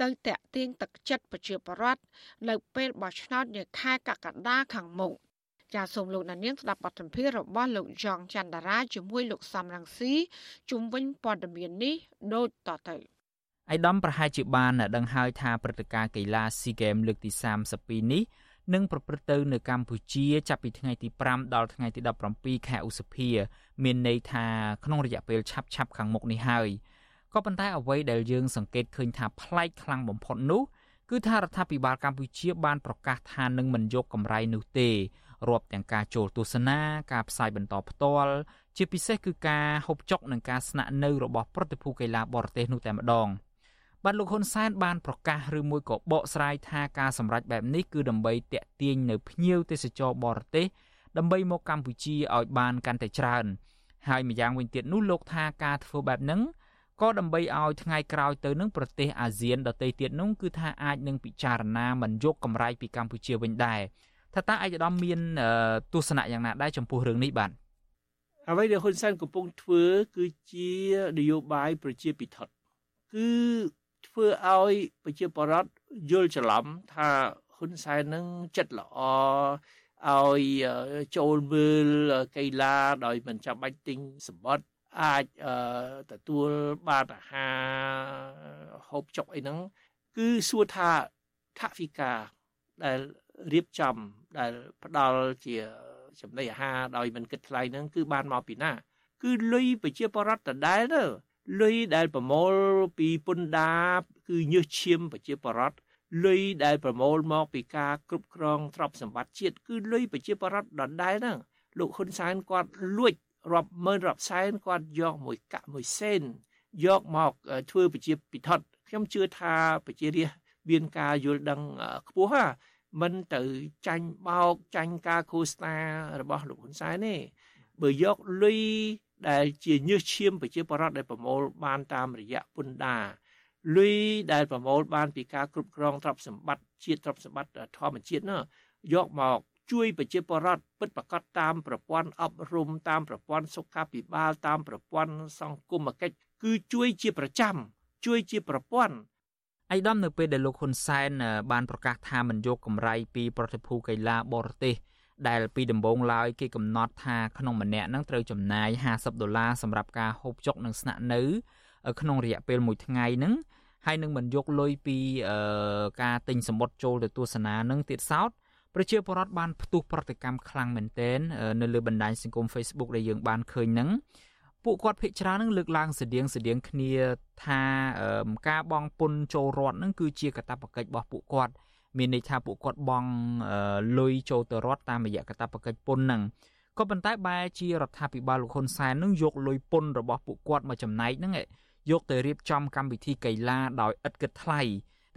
S1: ទៅតាក់ទាញទឹកចិត្តប្រជាពលរដ្ឋនៅពេលបោះឆ្នោតនាខែកក្កដាខាងមុខចាសសូមលោកនាងស្ដាប់បទសម្ភាសន៍របស់លោកយ៉ងច័ន្ទរាជាមួយលោកសំរងស៊ីជុំវិញព័ត៌មាននេះដូចតទៅ
S24: អៃដាមប្រហែលជាបានដឹងហើយថាព្រឹត្តិការណ៍កីឡាស៊ីហ្គេមលើកទី32នេះ នឹងប្រព្រឹត្តទៅនៅកម្ពុជាចាប់ពីថ្ងៃទី5ដល់ថ្ងៃទី17ខែឧសភា មានន័យថាក្នុងរយៈពេលឆាប់ឆាប់ខាងមុខនេះហើយក៏ប៉ុន្តែអ្វីដែលយើងសង្កេតឃើញថាប្លែកខ្លាំងបំផុតនោះគឺថារដ្ឋាភិបាលកម្ពុជាបានប្រកាសថានឹងមិនយកកម្រៃនោះទេរាប់ទាំងការចូលទស្សនាការផ្សាយបន្តផ្ទាល់ជាពិសេសគឺការហូបចុកនិងការស្នាក់នៅរបស់ប្រតិភូកីឡាបរទេសនោះតែម្ដង។ បាទលោកហ៊ុនសែនបានប្រកាសឬមួយក៏បកស្រាយថាការសម្រេចបែបនេះគឺដើម្បីតាក់ទាញនៅភ្ញៀវទេសចរបរទេសដើម្បីមកកម្ពុជាឲ្យបានកាន់តែច្រើន ហើយម្យ៉ាងវិញទៀតនោះលោកថាការធ្វើបែបហ្នឹងក៏ដើម្បីឲ្យថ្ងៃក្រោយទៅនឹងប្រទេសអាស៊ានដទៃទៀតនោះគឺថាអាចនឹងពិចារណាមិនយកកម្រៃពីកម្ពុជាវិញដែរថាតើឯកឧត្តមមានទស្សនៈយ៉ាងណាដែរចំពោះរឿងនេះបាទ
S25: អ្វីដែលហ៊ុនសែនកំពុងធ្វើគឺជានយោបាយប្រជាពិធគឺ ធ្វើឲ្យប្រជាពលរដ្ឋយល់ច្រឡំថាហ៊ុនសែននឹងចិត្តល្អឲ្យចូលមើលកីឡាដោយមិនចាំបាច់ទិញសម្បត្តិអាចទទួលបានអាហារហូបចុកអីហ្នឹងគឺសួរថាថវិកាដែលរៀបចំដែលផ្ដល់ជាចំណីអាហារដោយមិនគិតថ្លៃហ្នឹងគឺបានមកពីណា គឺលុយប្រជាពលរដ្ឋដដែលទៅ លុយដែលប្រមូលពីពន្ធដារគឺញើសឈាមប្រជាពលរដ្ឋលុយដែលប្រមូលមកពីការគ្រប់គ្រងទ្រព្យសម្បត្តិជាតិគឺលុយប្រជាពលរដ្ឋដដែលហ្នឹងលោកហ៊ុនសែនគាត់លួចរាប់ម៉ឺនរាប់សែនគាត់យកមួយកាក់មួយសេនយកមកធ្វើប្រជាពិធខ្ញុំជឿថាប្រជារាស្ត្រមានការយល់ដឹងខ្ពស់ហ่าមិនទៅចាញ់បោកចាញ់ការឃោសនារបស់លោកហ៊ុនសែនទេបើយកលុយ ដែលជាញើសឈាមប្រជាពលរដ្ឋដែលប្រមូលបានតាមរយៈពន្ធដារលុយដែលប្រមូលបានពីការគ្រប់គ្រងទ្រព្យសម្បត្តិជាតិទ្រព្យសម្បត្តិធម្មជាតិនោះយកមកជួយប្រជាពលរដ្ឋពិតប្រាកដតាមប្រព័ន្ធអប់រំតាមប្រព័ន្ធសុខាភិបាលតាមប្រព័ន្ធសង្គមគិច្ចគឺជួយជាប្រចាំជួយជាប្រព័ន្ធ
S24: អៃដាមនៅពេលដែលលោកហ៊ុនសែនបានប្រកាសថាមិនយកកម្រៃពីប្រតិភូកីឡាបរទេស ដែលពីដំបូងឡើយគេកំណត់ថាក្នុងម្នាក់នឹងត្រូវចំណាយ50ដុល្លារសម្រាប់ការហូបចុកនិងស្នាក់នៅ ក្នុងរយៈពេល1ថ្ងៃហ្នឹងហើយនឹងមិនយកលុយពីការទិញសម្បត្តិចូលទៅទស្សនានឹងទៀតសោតប្រជាពលរដ្ឋបានផ្ទុះប្រតិកម្មខ្លាំងមែនទែននៅលើបណ្ដាញសង្គម Facebook ដែលយើងបានឃើញហ្នឹងពួកគាត់ភិកច្រើននឹងលើកឡើងស្តៀងស្តៀងគ្នាថាការបងពុនចូលរដ្ឋនឹងគឺជាកាតព្វកិច្ចរបស់ពួកគាត់ មានន័យថាពួកគាត់បង់លុយចូលទៅរដ្ឋតាមរយៈកាតព្វកិច្ចពន្ធហ្នឹងក៏ប៉ុន្តែបែរជារដ្ឋាភិបាលលោកហ៊ុនសែននឹងយកលុយពន្ធរបស់ពួកគាត់មកចំណែកហ្នឹងយកទៅរៀបចំកម្មវិធីកីឡាដោយឥតគិតថ្លៃ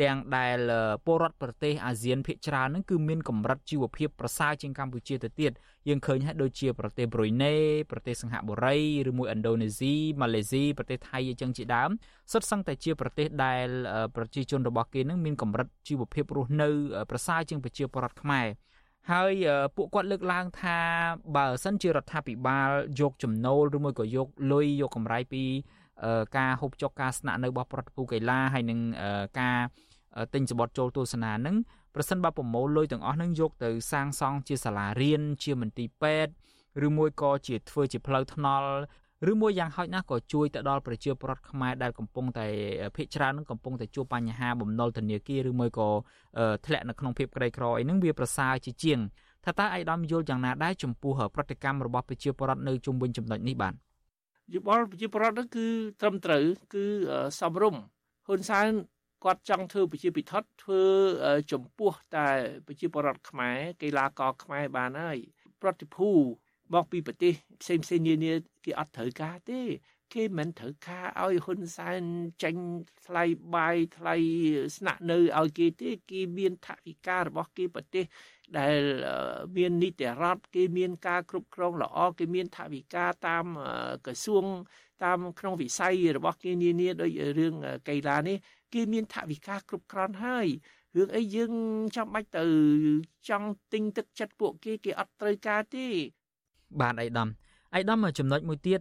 S24: ទាំងដែលពលរដ្ឋប្រទេសអាស៊ានភាគច្រើនហ្នឹងគឺមានកម្រិតជីវភាពប្រសើរជាងកម្ពុជាទៅទៀតយើងឃើញហើយដូចជាប្រទេសប្រ៊ុយណេប្រទេសសិង្ហបុរីឬមួយឥណ្ឌូនេស៊ីម៉ាឡេស៊ីប្រទេសថៃអញ្ចឹងជាដើមសុទ្ធសឹងតែជាប្រទេសដែលប្រជាជនរបស់គេនឹងមានកម្រិតជីវភាពរស់នៅប្រសើរជាងប្រជាពលរដ្ឋខ្មែរហើយពួកគាត់លើកឡើងថាបើសិនជារដ្ឋាភិបាលយកចំណូលឬមួយក៏យកលុយយកកម្រៃពីការហូបចុកការស្នាក់នៅរបស់ប្រតិភូកីឡាហើយនឹងការ ទិញសម្បត្តិចូលទស្សនានឹងប្រសិនបើប្រមូលលុយទាំងអស់នឹងយកទៅសាងសង់ជាសាលារៀនជាមន្ទីរពេទ្យឬមួយក៏ជាធ្វើជាផ្លូវថ្នល់ឬមួយយ៉ាងហោចណាស់ក៏ជួយទៅដល់ប្រជាពលរដ្ឋខ្មែរដែលកំពុងតែភិកច្រើននឹងកំពុងតែជួបបញ្ហាបំណុលធនាគារឬមួយក៏ធ្លាក់នៅក្នុងភាពក្រីក្រអីហ្នឹងវាប្រសើរជាជាងថាតើឯកឧត្តមយល់យ៉ាងណាដែរចំពោះប្រតិកម្មរបស់ប្រជាពលរដ្ឋនៅជុំវិញចំណុចនេះបាទ
S25: យោបល់ប្រជាពលរដ្ឋហ្នឹងគឺត្រឹមត្រូវគឺសំរុំហ៊ុនសែន គាត់ចង់ធ្វើប្រជាពិធធ្វើចំពោះតែប្រជាពលរដ្ឋខ្មែរកីឡាករខ្មែរបានហើយប្រតិភូមកពីប្រទេសផ្សេងផ្សេងនានាគេអត់ត្រូវការទេ គេមិនត្រូវការឲ្យហ៊ុនសែនចាញ់ថ្លៃបាយថ្លៃស្នាក់នៅឲ្យគេទេគេមានថវិការបស់គេប្រទេសដែលមាននីតិរដ្ឋគេមានការគ្រប់គ្រងល្អគេមានថវិកាតាមក្រសួងតាមក្នុងវិស័យរបស់គេនានាដោយរឿងកីឡានេះ គេមានថវិកាគ្រប់គ្រាន់ហើយរឿងអីយើងចាំបាច់ទៅចង់ទិញទឹកចិត្តពួកគេគេអត់ត្រូវការទេ
S24: បាទអៃដាមអៃដាមចំណុចមួយទៀត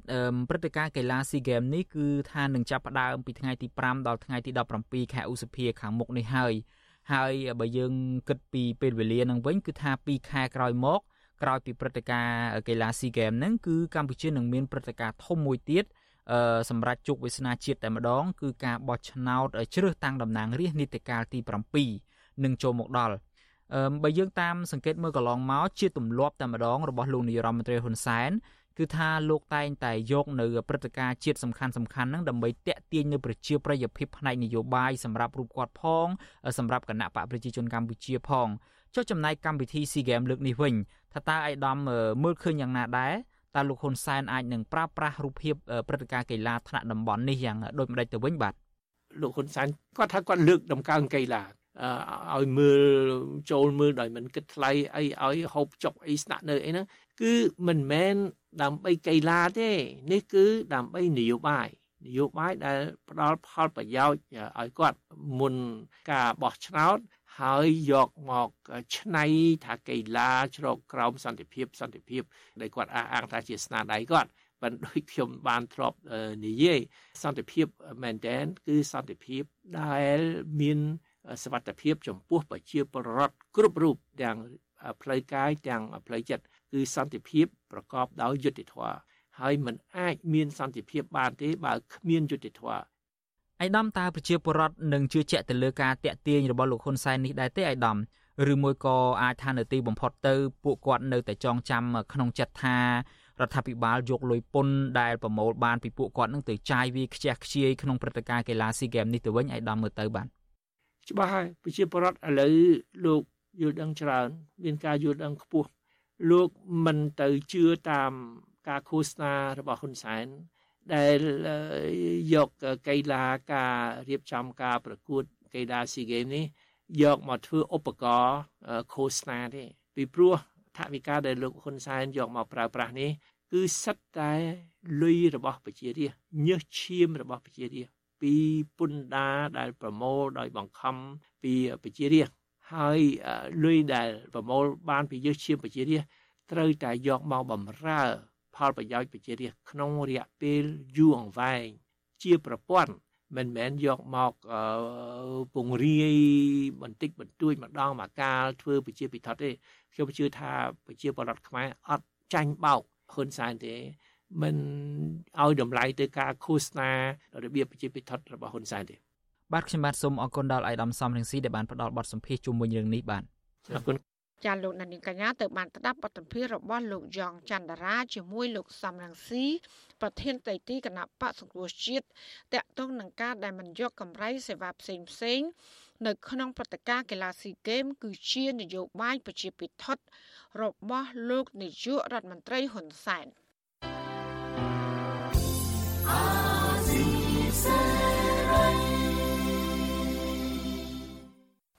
S24: ព្រឹត្តិការណ៍កីឡាស៊ីហ្គេមនេះគឺថានឹងចាប់ផ្ដើមពីថ្ងៃទី5ដល់ថ្ងៃទី17ខែឧសភាខាងមុខនេះហើយហើយបើយើងគិតពីពេលវេលានឹងវិញគឺថា2ខែក្រោយមកក្រោយពីព្រឹត្តិការណ៍កីឡាស៊ីហ្គេមហ្នឹងគឺកម្ពុជានឹងមានព្រឹត្តិការណ៍ធំមួយទៀតអឺ សម្រាប់ជោគវាសនាជាតិតែម្ដង គឺការបោះឆ្នោតជ្រើសតាំងតំណាងរាស្ត្រនីតិកាលទី7នឹងចូលមកដល់អឺបើយើងតាមសង្កេតមើលកន្លងមកជាទម្លាប់តែម្ដងរបស់លោកនាយរដ្ឋមន្ត្រីហ៊ុនសែនគឺថាលោកតែងតែយកនៅព្រឹត្តិការណ៍ជាតិសំខាន់សំខាន់ហ្នឹងដើម្បីតាក់ទាញនៅប្រជាប្រិយភាពផ្នែកនយោបាយសម្រាប់រូបគាត់ផងសម្រាប់គណៈបកប្រជាជនកម្ពុជាផងចុះចំណែកកម្មវិធី SEA Games លើកនេះវិញថាតើអាយដាមមើលឃើញយ៉ាងណាដែរ តើលោកហ៊ុនសែនអាចនឹងប្រើប្រាស់រូបភាពព្រឹត្តិការណ៍កីឡាថ្នាក់តំបន់នេះយ៉ាងដូចម្ដេចទៅវិញបាទ
S25: លោកហ៊ុនសែនគាត់ថាគាត់លើកដំកើងកីឡាឲ្យមើលចូលមើលដោយមិនគិតថ្លៃអីឲ្យហូបចុកអីស្នាក់នៅអីហ្នឹងគឺមិនមែនដើម្បីកីឡាទេនេះគឺដើម្បីនយោបាយនយោបាយដែលផ្ដល់ផលប្រយោជន៍ឲ្យគាត់មុនការបោះឆ្នោត ហើយយកមកឆ្នៃថាកីឡាជ្រកក្រោមសន្តិភាពសន្តិភាពដែលគាត់អះអាងថាជាស្នាដៃគាត់បានដូចខ្ញុំបានធ្លាប់និយាយសន្តិភាពមែនតែនគឺសន្តិភាពដែលមានសវត្ថភាពចំពោះប្រជាពលរដ្ឋគ្រប់រូបទាំងផ្លូវកាយទាំងផ្លូវចិត្តគឺសន្តិភាពប្រកបដោយយុត្តិធម៌ហើយมันអាចមានសន្តិភាពបានទេបើគ្មានយុត្តិធម៌
S24: ឯកឧត្តមតើប្រជាពលរដ្ឋនឹងជឿជាក់ទៅលើការតាក់ទាញរបស់លោកហ៊ុនសែននេះដែរទេឯកឧត្តមឬមួយក៏អាចថានៅទីបំផុតទៅពួកគាត់នៅតែចងចាំក្នុងចិត្តថារដ្ឋាភិបាលយកលុយពន្ធដែលប្រមូលបានពីពួកគាត់នឹងទៅចាយវាខ្ជះខ្ជាយក្នុងព្រឹត្តិការណ៍កីឡាស៊ីហ្គេមនេះទៅវិញឯកឧត្តមមើលទៅបាទ
S25: ច្បាស់ហើយប្រជាពលរដ្ឋឥឡូវលោកយល់ដឹងច្រើន មានការយល់ដឹងខ្ពស់លោកមិនទៅជឿតាមការឃោសនារបស់ហ៊ុនសែន ដែលយកកីឡាការរៀបចំការប្រកួតកីឡាស៊ីហ្គេមនេះយកមកធ្វើឧបករណ៍ឃោសនាទេពីព្រោះថវិកាដែលលោកហ៊ុនសែនយកមកប្រើប្រាស់នេះគឺសិតតែលុយរបស់ប្រជារាស្ត្រញើសឈាមរបស់ប្រជារាស្ត្រពីពុនដាដែលប្រមូលដោយបង្ខំពីប្រជារាស្ត្រហើយលុយដែលប្រមូលបានពីញើសឈាមប្រជារាស្ត្រត្រូវតែយកមកបំរើ ផលប្រយោជន៍ប្រជារាស្ត្រក្នុងរយៈពេលយូរអង្វែងជាប្រព័ន្ធមិនមែនយកមកពង្រាយបន្តិចបន្តួចម្ដងមកកាលធ្វើប្រជាពិធដ្ឋទេខ្ញុំជឿថាប្រជាពលរដ្ឋខ្មែរអត់ចាញ់បោកហ៊ុនសែនទេមិនឲ្យតម្លៃទៅការឃោសនារបៀបប្រជាពិធដ្ឋរបស់ហ៊ុនសែនទេ
S24: បាទខ្ញុំបាទសូមអរគុណដល់អាយដាមសំរងស៊ីដែលបានផ្ដល់បទសម្ភាសន៍ជុំវិញរឿងនេះបាទ
S25: អរគុណ
S1: ចាលោកនាងកញ្ញាទៅបានស្ដាប់បទសម្ភាសន៍របស់លោកយ៉ងច័ន្ទរាជាមួយលោកសំរងស៊ីប្រធានតេទីគណៈបកសង្គ្រោះជាតិតកតងនឹងការដែលមិនយកកម្រៃសេវាផ្សេងផ្សេងនៅក្នុងព្រឹត្តិការណ៍កីឡាស៊ីហ្គេមគឺជានយោបាយប្រជាពិធដ្ឋរបស់លោកនាយករដ្ឋមន្ត្រីហ៊ុនសែន